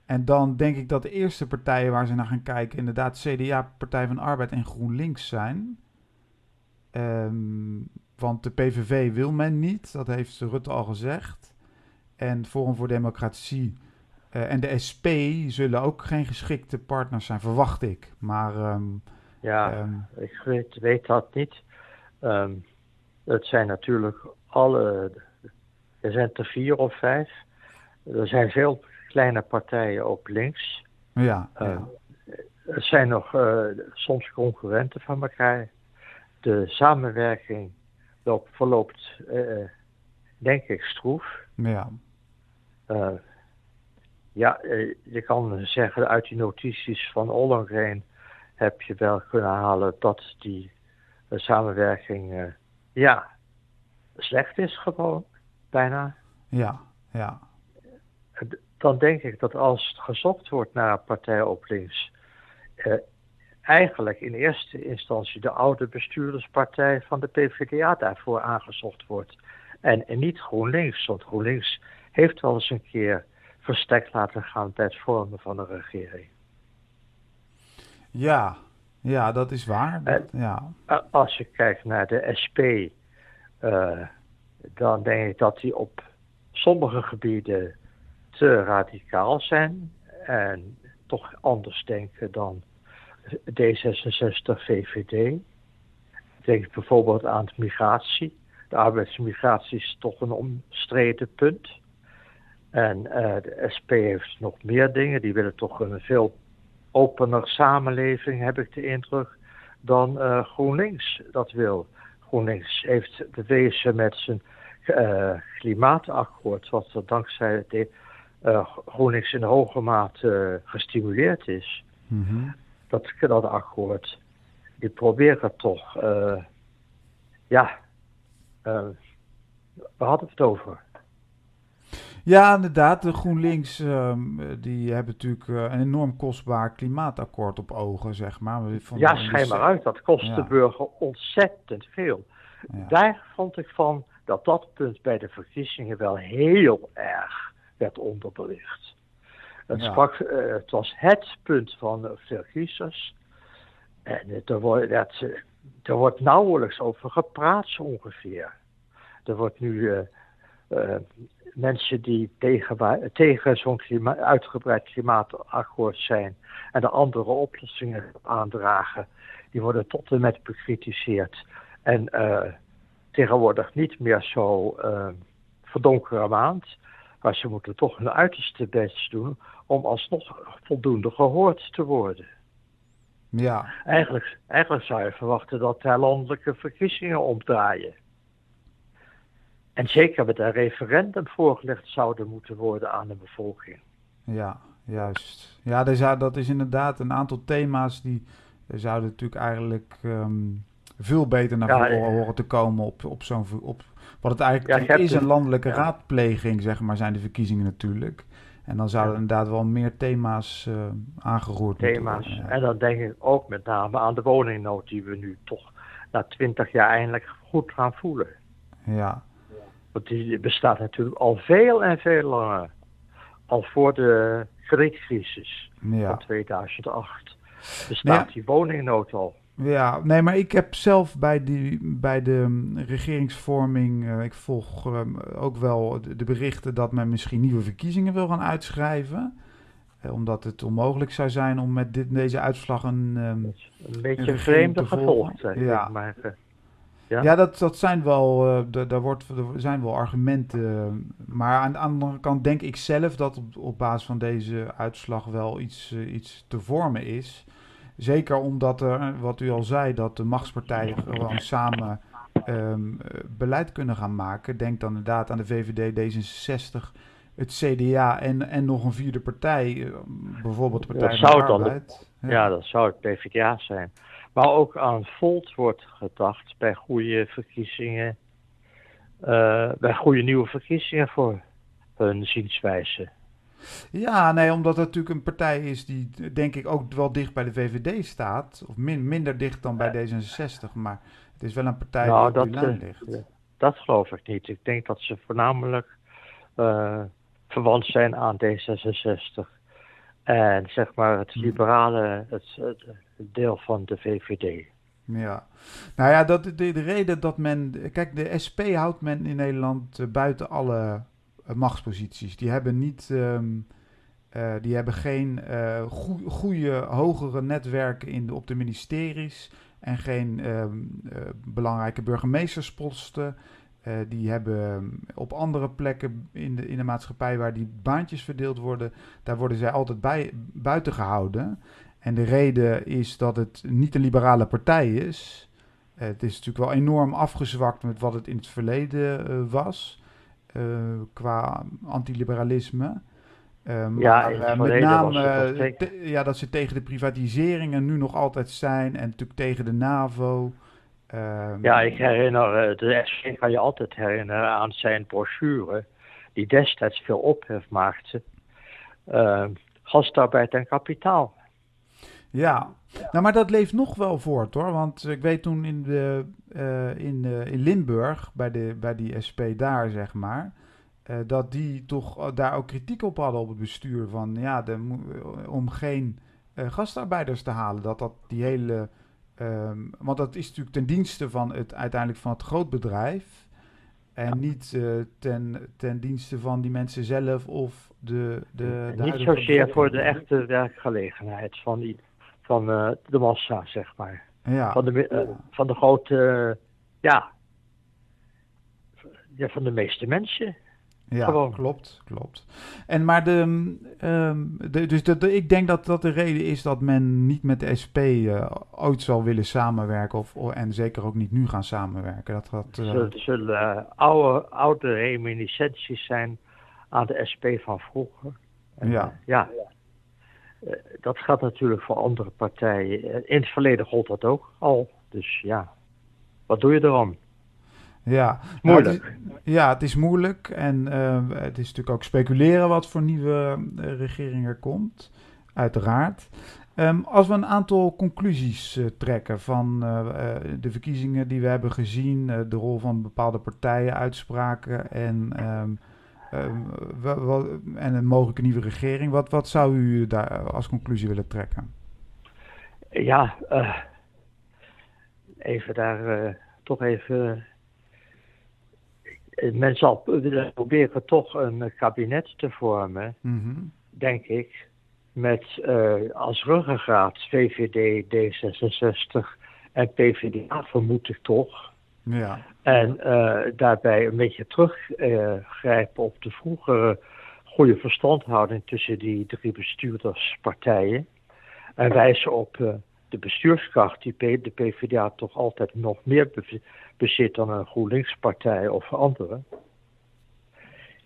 En dan denk ik dat de eerste partijen waar ze naar gaan kijken inderdaad CDA, Partij van Arbeid en GroenLinks zijn. Um, want de PVV wil men niet, dat heeft Rutte al gezegd. En Forum voor Democratie uh, en de SP zullen ook geen geschikte partners zijn, verwacht ik. Maar um, ja, um, ik weet, weet, dat niet. Het zijn natuurlijk alle, er zijn er vier of vijf. Er zijn veel kleine partijen op links. Ja. Uh, ja. Er zijn nog uh, soms concurrenten van elkaar. De samenwerking loop, verloopt, uh, denk ik, stroef. Ja. ja, je kan zeggen uit die notities van Ollongren heb je wel kunnen halen dat die uh, samenwerking uh, ja, slecht is gewoon, bijna. Ja, ja. Dan denk ik dat als gezocht wordt naar partij op links, uh, eigenlijk in eerste instantie de oude bestuurderspartij van de PvdA daarvoor aangezocht wordt. En, en niet GroenLinks, want GroenLinks heeft wel eens een keer verstek laten gaan bij het vormen van een regering. Ja, ja, dat is waar. Dat, ja. Als je kijkt naar de SP, uh, dan denk ik dat die op sommige gebieden te radicaal zijn en toch anders denken dan D66, VVD. Denk bijvoorbeeld aan migratie. De arbeidsmigratie is toch een omstreden punt. En uh, de SP heeft nog meer dingen. Die willen toch een veel opener samenleving, heb ik de indruk, dan uh, GroenLinks dat wil. GroenLinks heeft bewezen met zijn uh, klimaatakkoord, wat er dankzij de, GroenLinks in hoge mate gestimuleerd is. Mm -hmm. dat, dat akkoord, die proberen toch, ja, we hadden het over. Ja, inderdaad. De GroenLinks um, die hebben natuurlijk uh, een enorm kostbaar klimaatakkoord op ogen, zeg maar. Van, ja, schijn maar uit. Dat kost ja. de burger ontzettend veel. Ja. Daar vond ik van dat dat punt bij de verkiezingen wel heel erg werd onderbelicht. Het, ja. sprak, uh, het was het punt van veel kiezers. En er, wordt, dat, er wordt nauwelijks over gepraat, zo ongeveer. Er wordt nu mensen die tegen, tegen zo'n klima uitgebreid klimaatakkoord zijn en de andere oplossingen aandragen, die worden tot en met bekritiseerd. En uh, tegenwoordig niet meer zo uh, verdonkere maand, maar ze moeten toch hun uiterste best doen om alsnog voldoende gehoord te worden. Ja. Eigenlijk, eigenlijk zou je verwachten dat daar landelijke verkiezingen omdraaien. En zeker met een referendum voorgelegd zouden moeten worden aan de bevolking. Ja, juist. Ja, dat is inderdaad een aantal thema's die zouden natuurlijk eigenlijk um, veel beter naar voren ja, horen te komen op, op zo'n... Op, wat het eigenlijk ja, is, een landelijke raadpleging, zeg maar, zijn de verkiezingen natuurlijk. En dan zouden inderdaad wel meer thema's uh, aangeroerd thema's. worden. En dan denk ik ook met name aan de woningnood die we nu toch na twintig jaar eindelijk goed gaan voelen. Ja, want die bestaat natuurlijk al veel en veel langer. Al voor de kredietcrisis ja. van 2008 bestaat ja. die woningnood al. Ja, nee, maar ik heb zelf bij, die, bij de mm, regeringsvorming, uh, ik volg uh, ook wel de, de, berichten dat men misschien nieuwe verkiezingen wil gaan uitschrijven. omdat het onmogelijk zou zijn om met dit, deze uitslag een. Um, een beetje een vreemde gevolg, ja. maar. Ja, ja dat, dat zijn wel, uh, daar wordt, er zijn wel argumenten. Maar aan de andere kant denk ik zelf dat op, op basis van deze uitslag wel iets, uh, iets te vormen is. Zeker omdat er, wat u al zei, dat de machtspartijen gewoon samen um, beleid kunnen gaan maken. Denk dan inderdaad aan de VVD, D66, het CDA en, en nog een vierde partij, bijvoorbeeld de Partij van de Arbeid. ja. ja, dat zou het PvdA zijn. Maar ook aan Volt wordt gedacht bij goede verkiezingen, uh, bij goede nieuwe verkiezingen voor hun zienswijze. Ja, nee, omdat het natuurlijk een partij is die denk ik ook wel dicht bij de VVD staat. Of min, minder dicht dan bij D66, maar het is wel een partij nou, die op dat, lijn ligt. Uh, dat geloof ik niet. Ik denk dat ze voornamelijk uh, verwant zijn aan D66. En zeg maar het hmm. liberale, het, het, deel van de VVD. Ja, nou ja, dat, de, de reden dat men. Kijk, de SP houdt men in Nederland uh, buiten alle machtsposities. Die hebben niet. Um, uh, die hebben geen goede, hogere netwerken in de, op de ministeries. En geen um, belangrijke burgemeestersposten. Die hebben op andere plekken in de, in de maatschappij waar die baantjes verdeeld worden, daar worden zij altijd bij, buiten gehouden. En de reden is dat het niet een liberale partij is. Het is natuurlijk wel enorm afgezwakt met wat het in het verleden was, qua antiliberalisme. maar ja, met name ja, dat ze tegen de privatiseringen nu nog altijd zijn en natuurlijk tegen de NAVO. Um, ja, ik herinner, eh, de SP kan je altijd herinneren aan zijn brochure, die destijds veel ophef maakte. Uh, gastarbeid en kapitaal. Ja, nou, maar dat leeft nog wel voort hoor. Want ik weet toen in, de, uh, in, uh, in Limburg, bij, de, bij die SP daar zeg maar, uh, dat die toch daar ook kritiek op hadden op het bestuur. Van ja, de, om geen gastarbeiders te halen. Dat dat die hele Um, want dat is natuurlijk ten dienste van het, uiteindelijk van het grootbedrijf. En niet uh, ten, ten dienste van die mensen zelf of de. de, de niet zozeer voor de echte werkgelegenheid van, die, van uh, de massa, zeg maar. Ja. Van, de, uh, van de grote. ja. ja. Van de meeste mensen. Ja, Gewoon. klopt, klopt. En maar de, um, de dus de, ik denk dat dat de reden is dat men niet met de SP uh, ooit zal willen samenwerken of, en zeker ook niet nu gaan samenwerken. Dat, dat, uh... Zullen, zullen uh, oude, oude reminiscenties zijn aan de SP van vroeger. En, ja. ja. Dat gaat natuurlijk voor andere partijen. In het verleden gold dat ook al. Dus ja, wat doe je erom? Ja, moeilijk. het is, ja, het is moeilijk. En uh, het is natuurlijk ook speculeren wat voor nieuwe uh, regering er komt. Uiteraard. Um, als we een aantal conclusies uh, trekken van de verkiezingen die we hebben gezien, de rol van bepaalde partijen, uitspraken en, um, en een mogelijke nieuwe regering, wat, wat zou u daar als conclusie willen trekken? Ja, even daar toch even eh, men zal proberen toch een kabinet te vormen, mhm. denk ik, met uh, als ruggengraat VVD, D66 en PvdA, vermoed ik toch. Ja. En uh, daarbij een beetje teruggrijpen op de vroegere goede verstandhouding tussen die drie bestuurderspartijen. En wijzen op uh, de bestuurskracht die de PvdA toch altijd nog meer bezit dan een GroenLinks-partij of andere.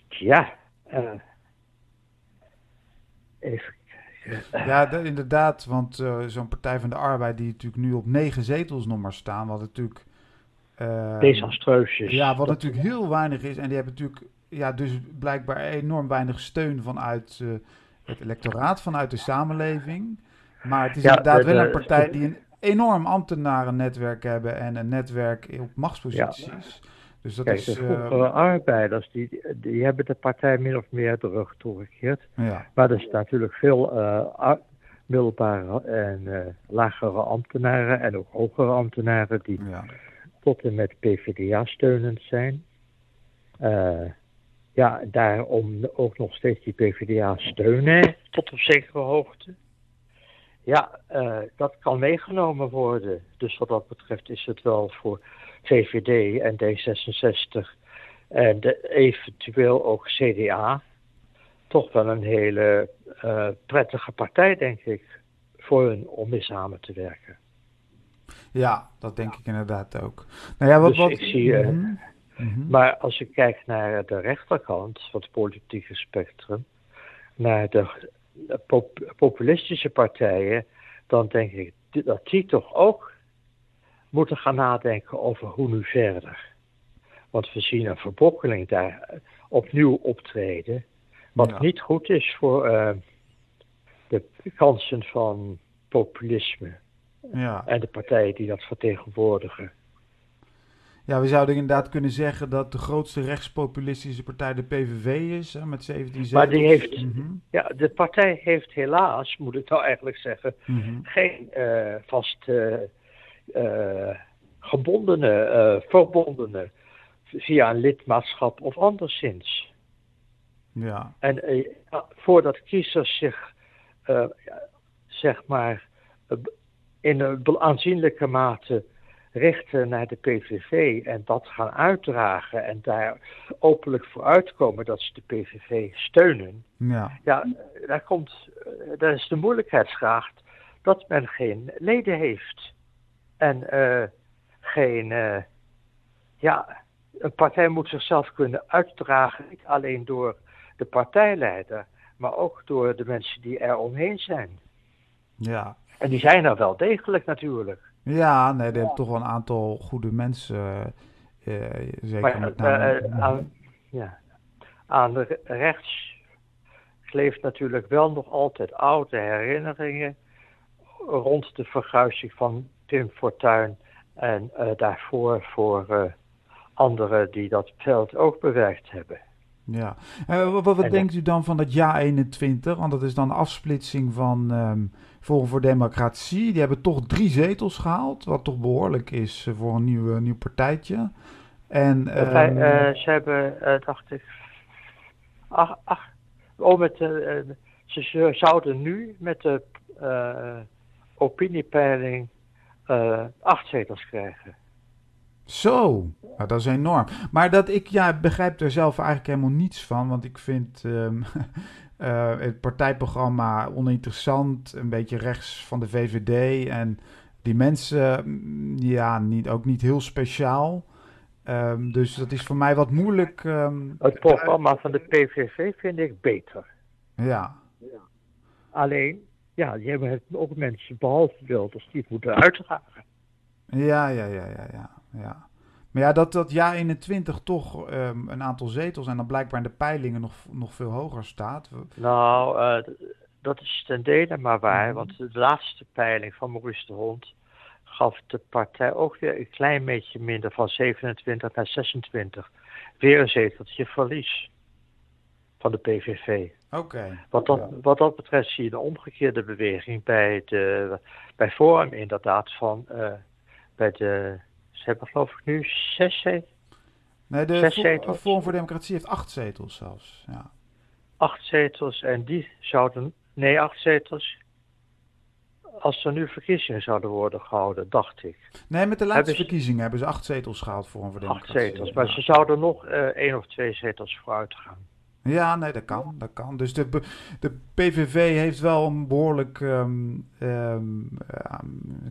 Ja, uh, even ja, inderdaad, want uh, zo'n Partij van de Arbeid die natuurlijk nu op negen zetels nog maar staan, wat natuurlijk... Desastreus is. Ja, wat natuurlijk heel weinig is. En die hebben natuurlijk ja, dus blijkbaar enorm weinig steun vanuit uh, het electoraat, vanuit de samenleving. Maar het is inderdaad wel een partij die een enorm ambtenarennetwerk hebben en een netwerk op machtsposities. Dus dat Kijk, is, de vroegere uh, arbeiders, die, die hebben de partij min of meer de rug toegekeerd. Ja. Maar er zijn natuurlijk veel uh, middelbare en uh, lagere ambtenaren en ook hogere ambtenaren die ja. Tot en met PvdA steunend zijn. ja, daarom ook nog steeds die PvdA steunen tot op zekere hoogte. Ja, uh, dat kan meegenomen worden. Dus wat dat betreft is het wel voor VVD en D66 en de, eventueel ook CDA toch wel een hele uh, prettige partij, denk ik, voor hun om mee samen te werken. Ja, dat denk ik inderdaad ook. Nou ja, wat, dus wat... ik zie, uh, mm -hmm. Maar als ik kijk naar de rechterkant van het politieke spectrum, naar de pop populistische partijen, dan denk ik dat die toch ook moeten gaan nadenken over hoe nu verder. Want we zien een verbrokkeling daar opnieuw optreden, wat ja. niet goed is voor uh, de kansen van populisme ja. en de partijen die dat vertegenwoordigen. Ja, we zouden inderdaad kunnen zeggen dat de grootste rechtspopulistische partij de PVV is, hè, met 17 zetels. Maar die heeft, mm -hmm. ja, de partij heeft helaas, moet ik nou eigenlijk zeggen, mm -hmm. geen uh, vast uh, uh, gebondene, verbondene via een lidmaatschap of anderszins. Ja. En voordat kiezers zich, zeg maar, in een aanzienlijke mate richten naar de PVV en dat gaan uitdragen en daar openlijk voor uitkomen dat ze de PVV steunen. Ja, ja daar, komt, daar is de moeilijkheidsgraad dat men geen leden heeft. En uh, geen, uh, ja, een partij moet zichzelf kunnen uitdragen, niet alleen door de partijleider, maar ook door de mensen die er omheen zijn. Ja. En die zijn er wel degelijk natuurlijk. Ja, nee, er hebben toch wel een aantal goede mensen. Uh, zeker maar, met name. Uh, aan, ja, aan de rechts kleeft natuurlijk wel nog altijd oude herinneringen rond de verguizing van Tim Fortuyn en uh, daarvoor voor anderen die dat veld ook bewerkt hebben. Ja, wat, wat en, denkt u dan van dat ja 21? Want dat is dan afsplitsing van um, Forum voor Democratie. Die hebben toch drie zetels gehaald, wat toch behoorlijk is voor een nieuw, nieuw partijtje. En, Wij, uh, ze hebben, uh, dacht ik, ach, ach, oh, met, ze zouden nu met de opiniepeiling acht zetels krijgen. Zo, nou, dat is enorm. Maar dat ik ja, begrijp er zelf eigenlijk helemaal niets van. Want ik vind um, uh, het partijprogramma oninteressant. Een beetje rechts van de VVD. En die mensen, ja, niet, ook niet heel speciaal. Um, dus dat is voor mij wat moeilijk. Um, het programma van de PVV vind ik beter. Ja. ja. Alleen, ja, je hebt ook mensen, behalve Wilders, die het moeten uitdragen. Ja, ja, ja, ja, ja. Ja. Maar ja, dat dat jaar 21 toch um, een aantal zetels en dan blijkbaar in de peilingen nog, nog veel hoger staat. Nou, uh, dat is ten dele maar waar. Mm. Want de laatste peiling van Maurice de Hond gaf de partij ook weer een klein beetje minder, van 27 naar 26. Weer een zeteltje verlies van de PVV. Oké. Okay. Wat, dat, ja. wat dat betreft zie je de omgekeerde beweging bij, de, bij Forum inderdaad van uh, bij de ze hebben geloof ik nu zes zetels. Nee, de Forum voor, voor Democratie heeft acht zetels zelfs. Ja. Acht zetels en die zouden, nee acht zetels, als er nu verkiezingen zouden worden gehouden, dacht ik. Nee, met de laatste hebben verkiezingen hebben ze acht zetels gehaald voor een Democratie. Acht zetels, maar ze zouden nog uh, één of twee zetels vooruit gaan. Ja, nee, dat kan. Dat kan. Dus de, de PVV heeft wel een behoorlijk um, um,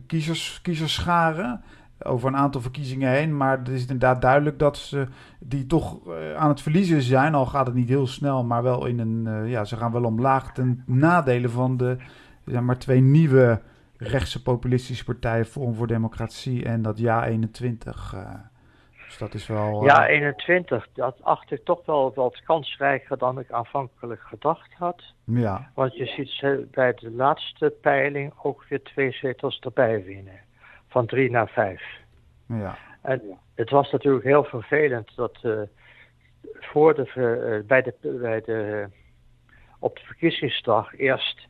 kiezers, kiezerscharen over een aantal verkiezingen heen. Maar het is inderdaad duidelijk dat ze die toch uh, aan het verliezen zijn. Al gaat het niet heel snel, maar wel in een. Uh, ja, ze gaan wel omlaag ten nadele van de zeg maar, twee nieuwe rechtse populistische partijen, Forum voor Democratie en dat Ja 21. Uh, dus dat is wel. Ja 21, dat acht ik toch wel wat kansrijker dan ik aanvankelijk gedacht had. Ja. Want je ziet bij de laatste peiling ook weer twee zetels erbij winnen van drie naar vijf. Ja. En het was natuurlijk heel vervelend dat uh, voor de, uh, bij de, bij de, op de verkiezingsdag eerst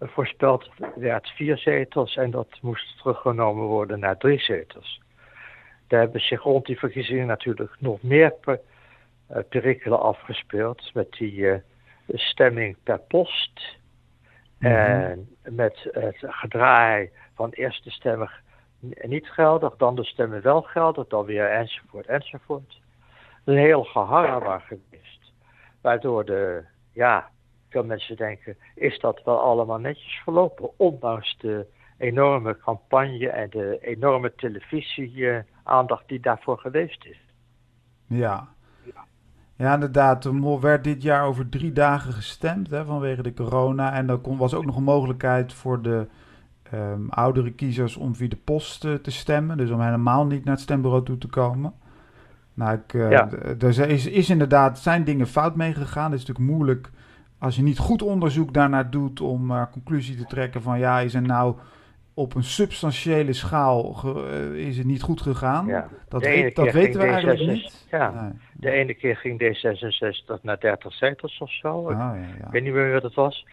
voorspeld werd vier zetels en dat moest teruggenomen worden naar drie zetels. Daar hebben zich rond die verkiezingen natuurlijk nog meer perikelen afgespeeld met die stemming per post. Mhm. En met het gedraai van eerste stemmen niet geldig, dan de stemmen wel geldig, dan weer enzovoort enzovoort. Een heel geharrewar geweest. Waardoor de, ja, veel mensen denken, is dat wel allemaal netjes verlopen, ondanks de enorme campagne en de enorme televisie-aandacht die daarvoor geweest is. Ja. Ja, inderdaad. Er werd dit jaar over drie dagen gestemd hè, vanwege de corona. En er was ook nog een mogelijkheid voor de um, oudere kiezers om via de post uh, te stemmen. Dus om helemaal niet naar het stembureau toe te komen. Nou, ik, uh, ja. er is, is inderdaad, zijn dingen fout meegegaan. Het is natuurlijk moeilijk als je niet goed onderzoek daarnaar doet om uh, conclusie te trekken van ja, is er nou op een substantiële schaal uh, is het niet goed gegaan. Ja. Dat, weet, dat weten we eigenlijk niet. Ja. De ene keer ging D66 naar 30 zetels of zo. Ah, ja, ik weet niet meer wat het was.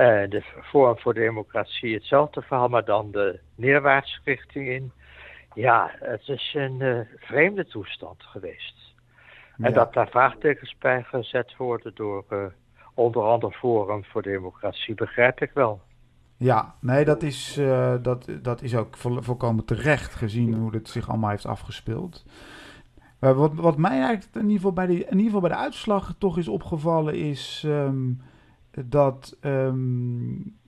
Uh, de Forum voor Democratie hetzelfde verhaal, maar dan de neerwaartse richting in. Ja, het is een uh, vreemde toestand geweest. En dat daar vraagtekens bij gezet worden door onder andere Forum voor Democratie, begrijp ik wel. Ja, nee, dat is, uh, dat, dat is ook volkomen terecht gezien hoe het zich allemaal heeft afgespeeld. Wat, wat mij eigenlijk in ieder, geval bij de, in ieder geval bij de uitslag toch is opgevallen is um, dat um,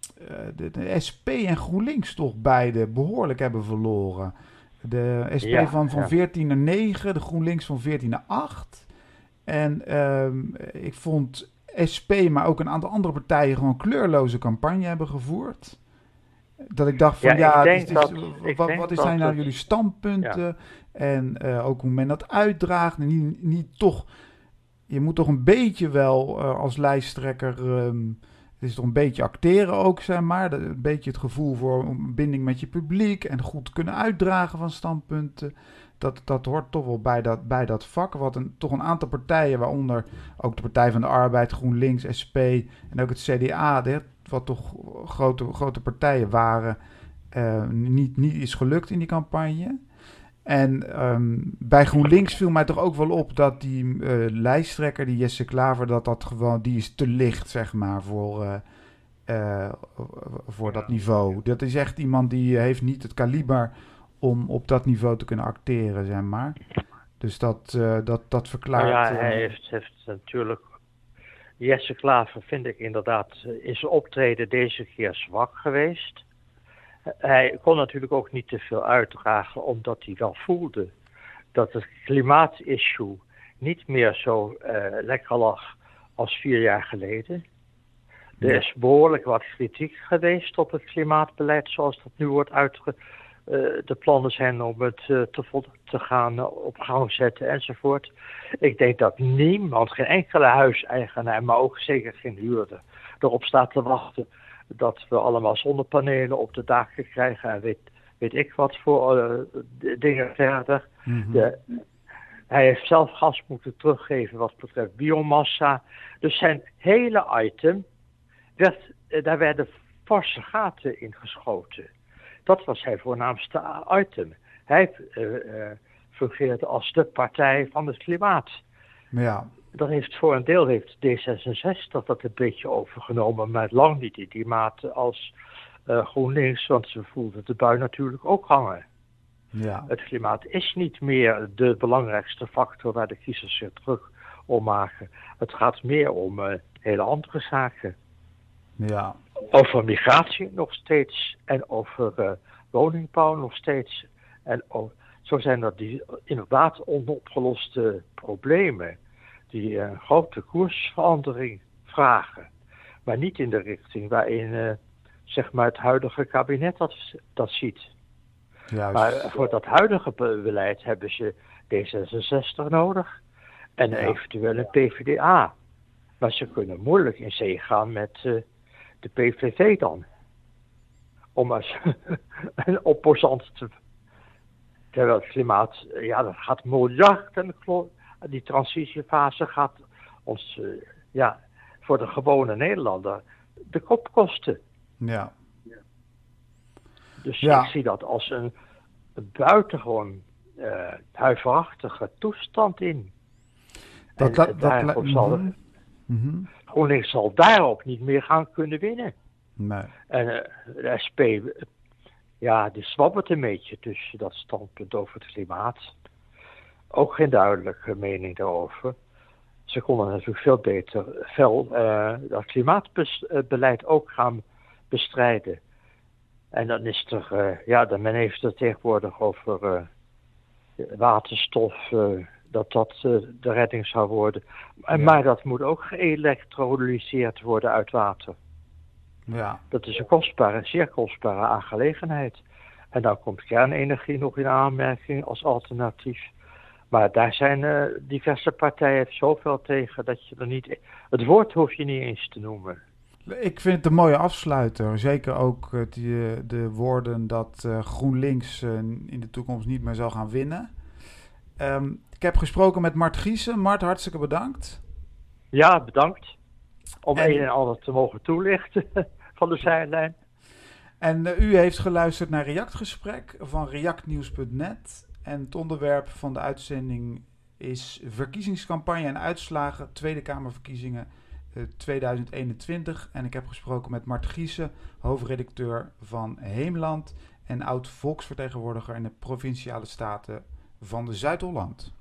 de, de, SP en GroenLinks toch beide behoorlijk hebben verloren. De SP ja, van, van ja. 14 naar 9, de GroenLinks van 14 naar 8. En um, ik vond SP, maar ook een aantal andere partijen gewoon kleurloze campagne hebben gevoerd. Dat ik dacht van ja, ja dat, wat, wat zijn nou jullie standpunten? En uh, ook hoe men dat uitdraagt. En niet, niet toch, je moet toch een beetje wel uh, als lijsttrekker, um, het is toch een beetje acteren ook, zeg maar. Een beetje het gevoel voor een binding met je publiek en goed kunnen uitdragen van standpunten dat, dat hoort toch wel bij dat, bij dat vak. Wat een, toch een aantal partijen, waaronder ook de Partij van de Arbeid, GroenLinks, SP en ook het CDA, wat toch grote, grote partijen waren, uh, niet, niet is gelukt in die campagne. En um, bij GroenLinks viel mij toch ook wel op dat die uh, lijsttrekker, die Jesse Klaver, dat dat gewoon, die is te licht, zeg maar, voor, uh, uh, voor dat niveau. Dat is echt iemand die heeft niet het kaliber om op dat niveau te kunnen acteren, zeg maar. Dus dat, dat, dat verklaart... Nou ja, hij heeft, heeft natuurlijk... Jesse Klaver vind ik inderdaad eh, in zijn optreden deze keer zwak geweest. Hij kon natuurlijk ook niet te veel uitdragen, omdat hij wel voelde dat het klimaatissue niet meer zo uh, lekker lag als vier jaar geleden. Er is behoorlijk wat kritiek geweest op het klimaatbeleid zoals dat nu wordt uitge uh, de plannen zijn om het uh, te, te gaan op gang zetten enzovoort. Ik denk dat niemand, geen enkele huiseigenaar, maar ook zeker geen huurder, erop staat te wachten dat we allemaal zonnepanelen op de daken krijgen en weet, weet ik wat voor dingen verder. Mm de, hij heeft zelf gas moeten teruggeven wat betreft biomassa. Dus zijn hele item, werd, daar werden forse gaten in geschoten. Dat was zijn voornaamste item. Hij uh, fungeerde als de partij van het klimaat. Ja. Dat heeft voor een deel heeft D66 dat een beetje overgenomen, maar lang niet in die mate als uh, GroenLinks, want ze voelden de bui natuurlijk ook hangen. Ja. Het klimaat is niet meer de belangrijkste factor waar de kiezers zich terug om maken. Het gaat meer om uh, hele andere zaken. Ja. Over migratie nog steeds en over uh, woningbouw nog steeds. En zo zijn er die inderdaad onopgeloste problemen die een grote koersverandering vragen. Maar niet in de richting waarin uh, zeg maar het huidige kabinet dat, dat ziet. Juist. Maar voor dat huidige beleid hebben ze D66 nodig en ja. eventueel een PvdA. Maar ze kunnen moeilijk in zee gaan met uh, de PVV dan. Om als een opposant te. Terwijl het klimaat, ja, dat gaat miljarden. Die transitiefase gaat ons, uh, ja, voor de gewone Nederlander de kop kosten. Ja. Dus ja. ik zie dat als een, buitengewoon uh, huiverachtige toestand in. Dat, dat, dat, zal, mm GroenLinks zal daarop niet meer gaan kunnen winnen. Nee. En uh, de SP, ja, die zwabbert een beetje tussen dat standpunt over het klimaat. Ook geen duidelijke mening daarover. Ze konden natuurlijk veel beter fel uh, dat klimaatbeleid ook gaan bestrijden. En dan is er, uh, ja, dan men heeft het tegenwoordig over waterstof, dat dat de redding zou worden. Maar dat moet ook geëlektrolyseerd worden uit water. Ja. Dat is een kostbare, zeer kostbare aangelegenheid. En dan komt kernenergie nog in aanmerking als alternatief. Maar daar zijn uh, diverse partijen zoveel tegen dat je er niet. Het woord hoef je niet eens te noemen. Ik vind het een mooie afsluiter. Zeker ook uh, die, de woorden dat uh, GroenLinks in de toekomst niet meer zal gaan winnen. Um, ik heb gesproken met Mart Giesen. Mart, hartstikke bedankt. Ja, bedankt. Om en... een en ander te mogen toelichten van de zijlijn. En u heeft geluisterd naar Reactgesprek van reactnieuws.net. En het onderwerp van de uitzending is verkiezingscampagne en uitslagen Tweede Kamerverkiezingen uh, 2021. En ik heb gesproken met Mart Giesen, hoofdredacteur van Heemland en oud-volksvertegenwoordiger in de Provinciale Staten van Zuid-Holland.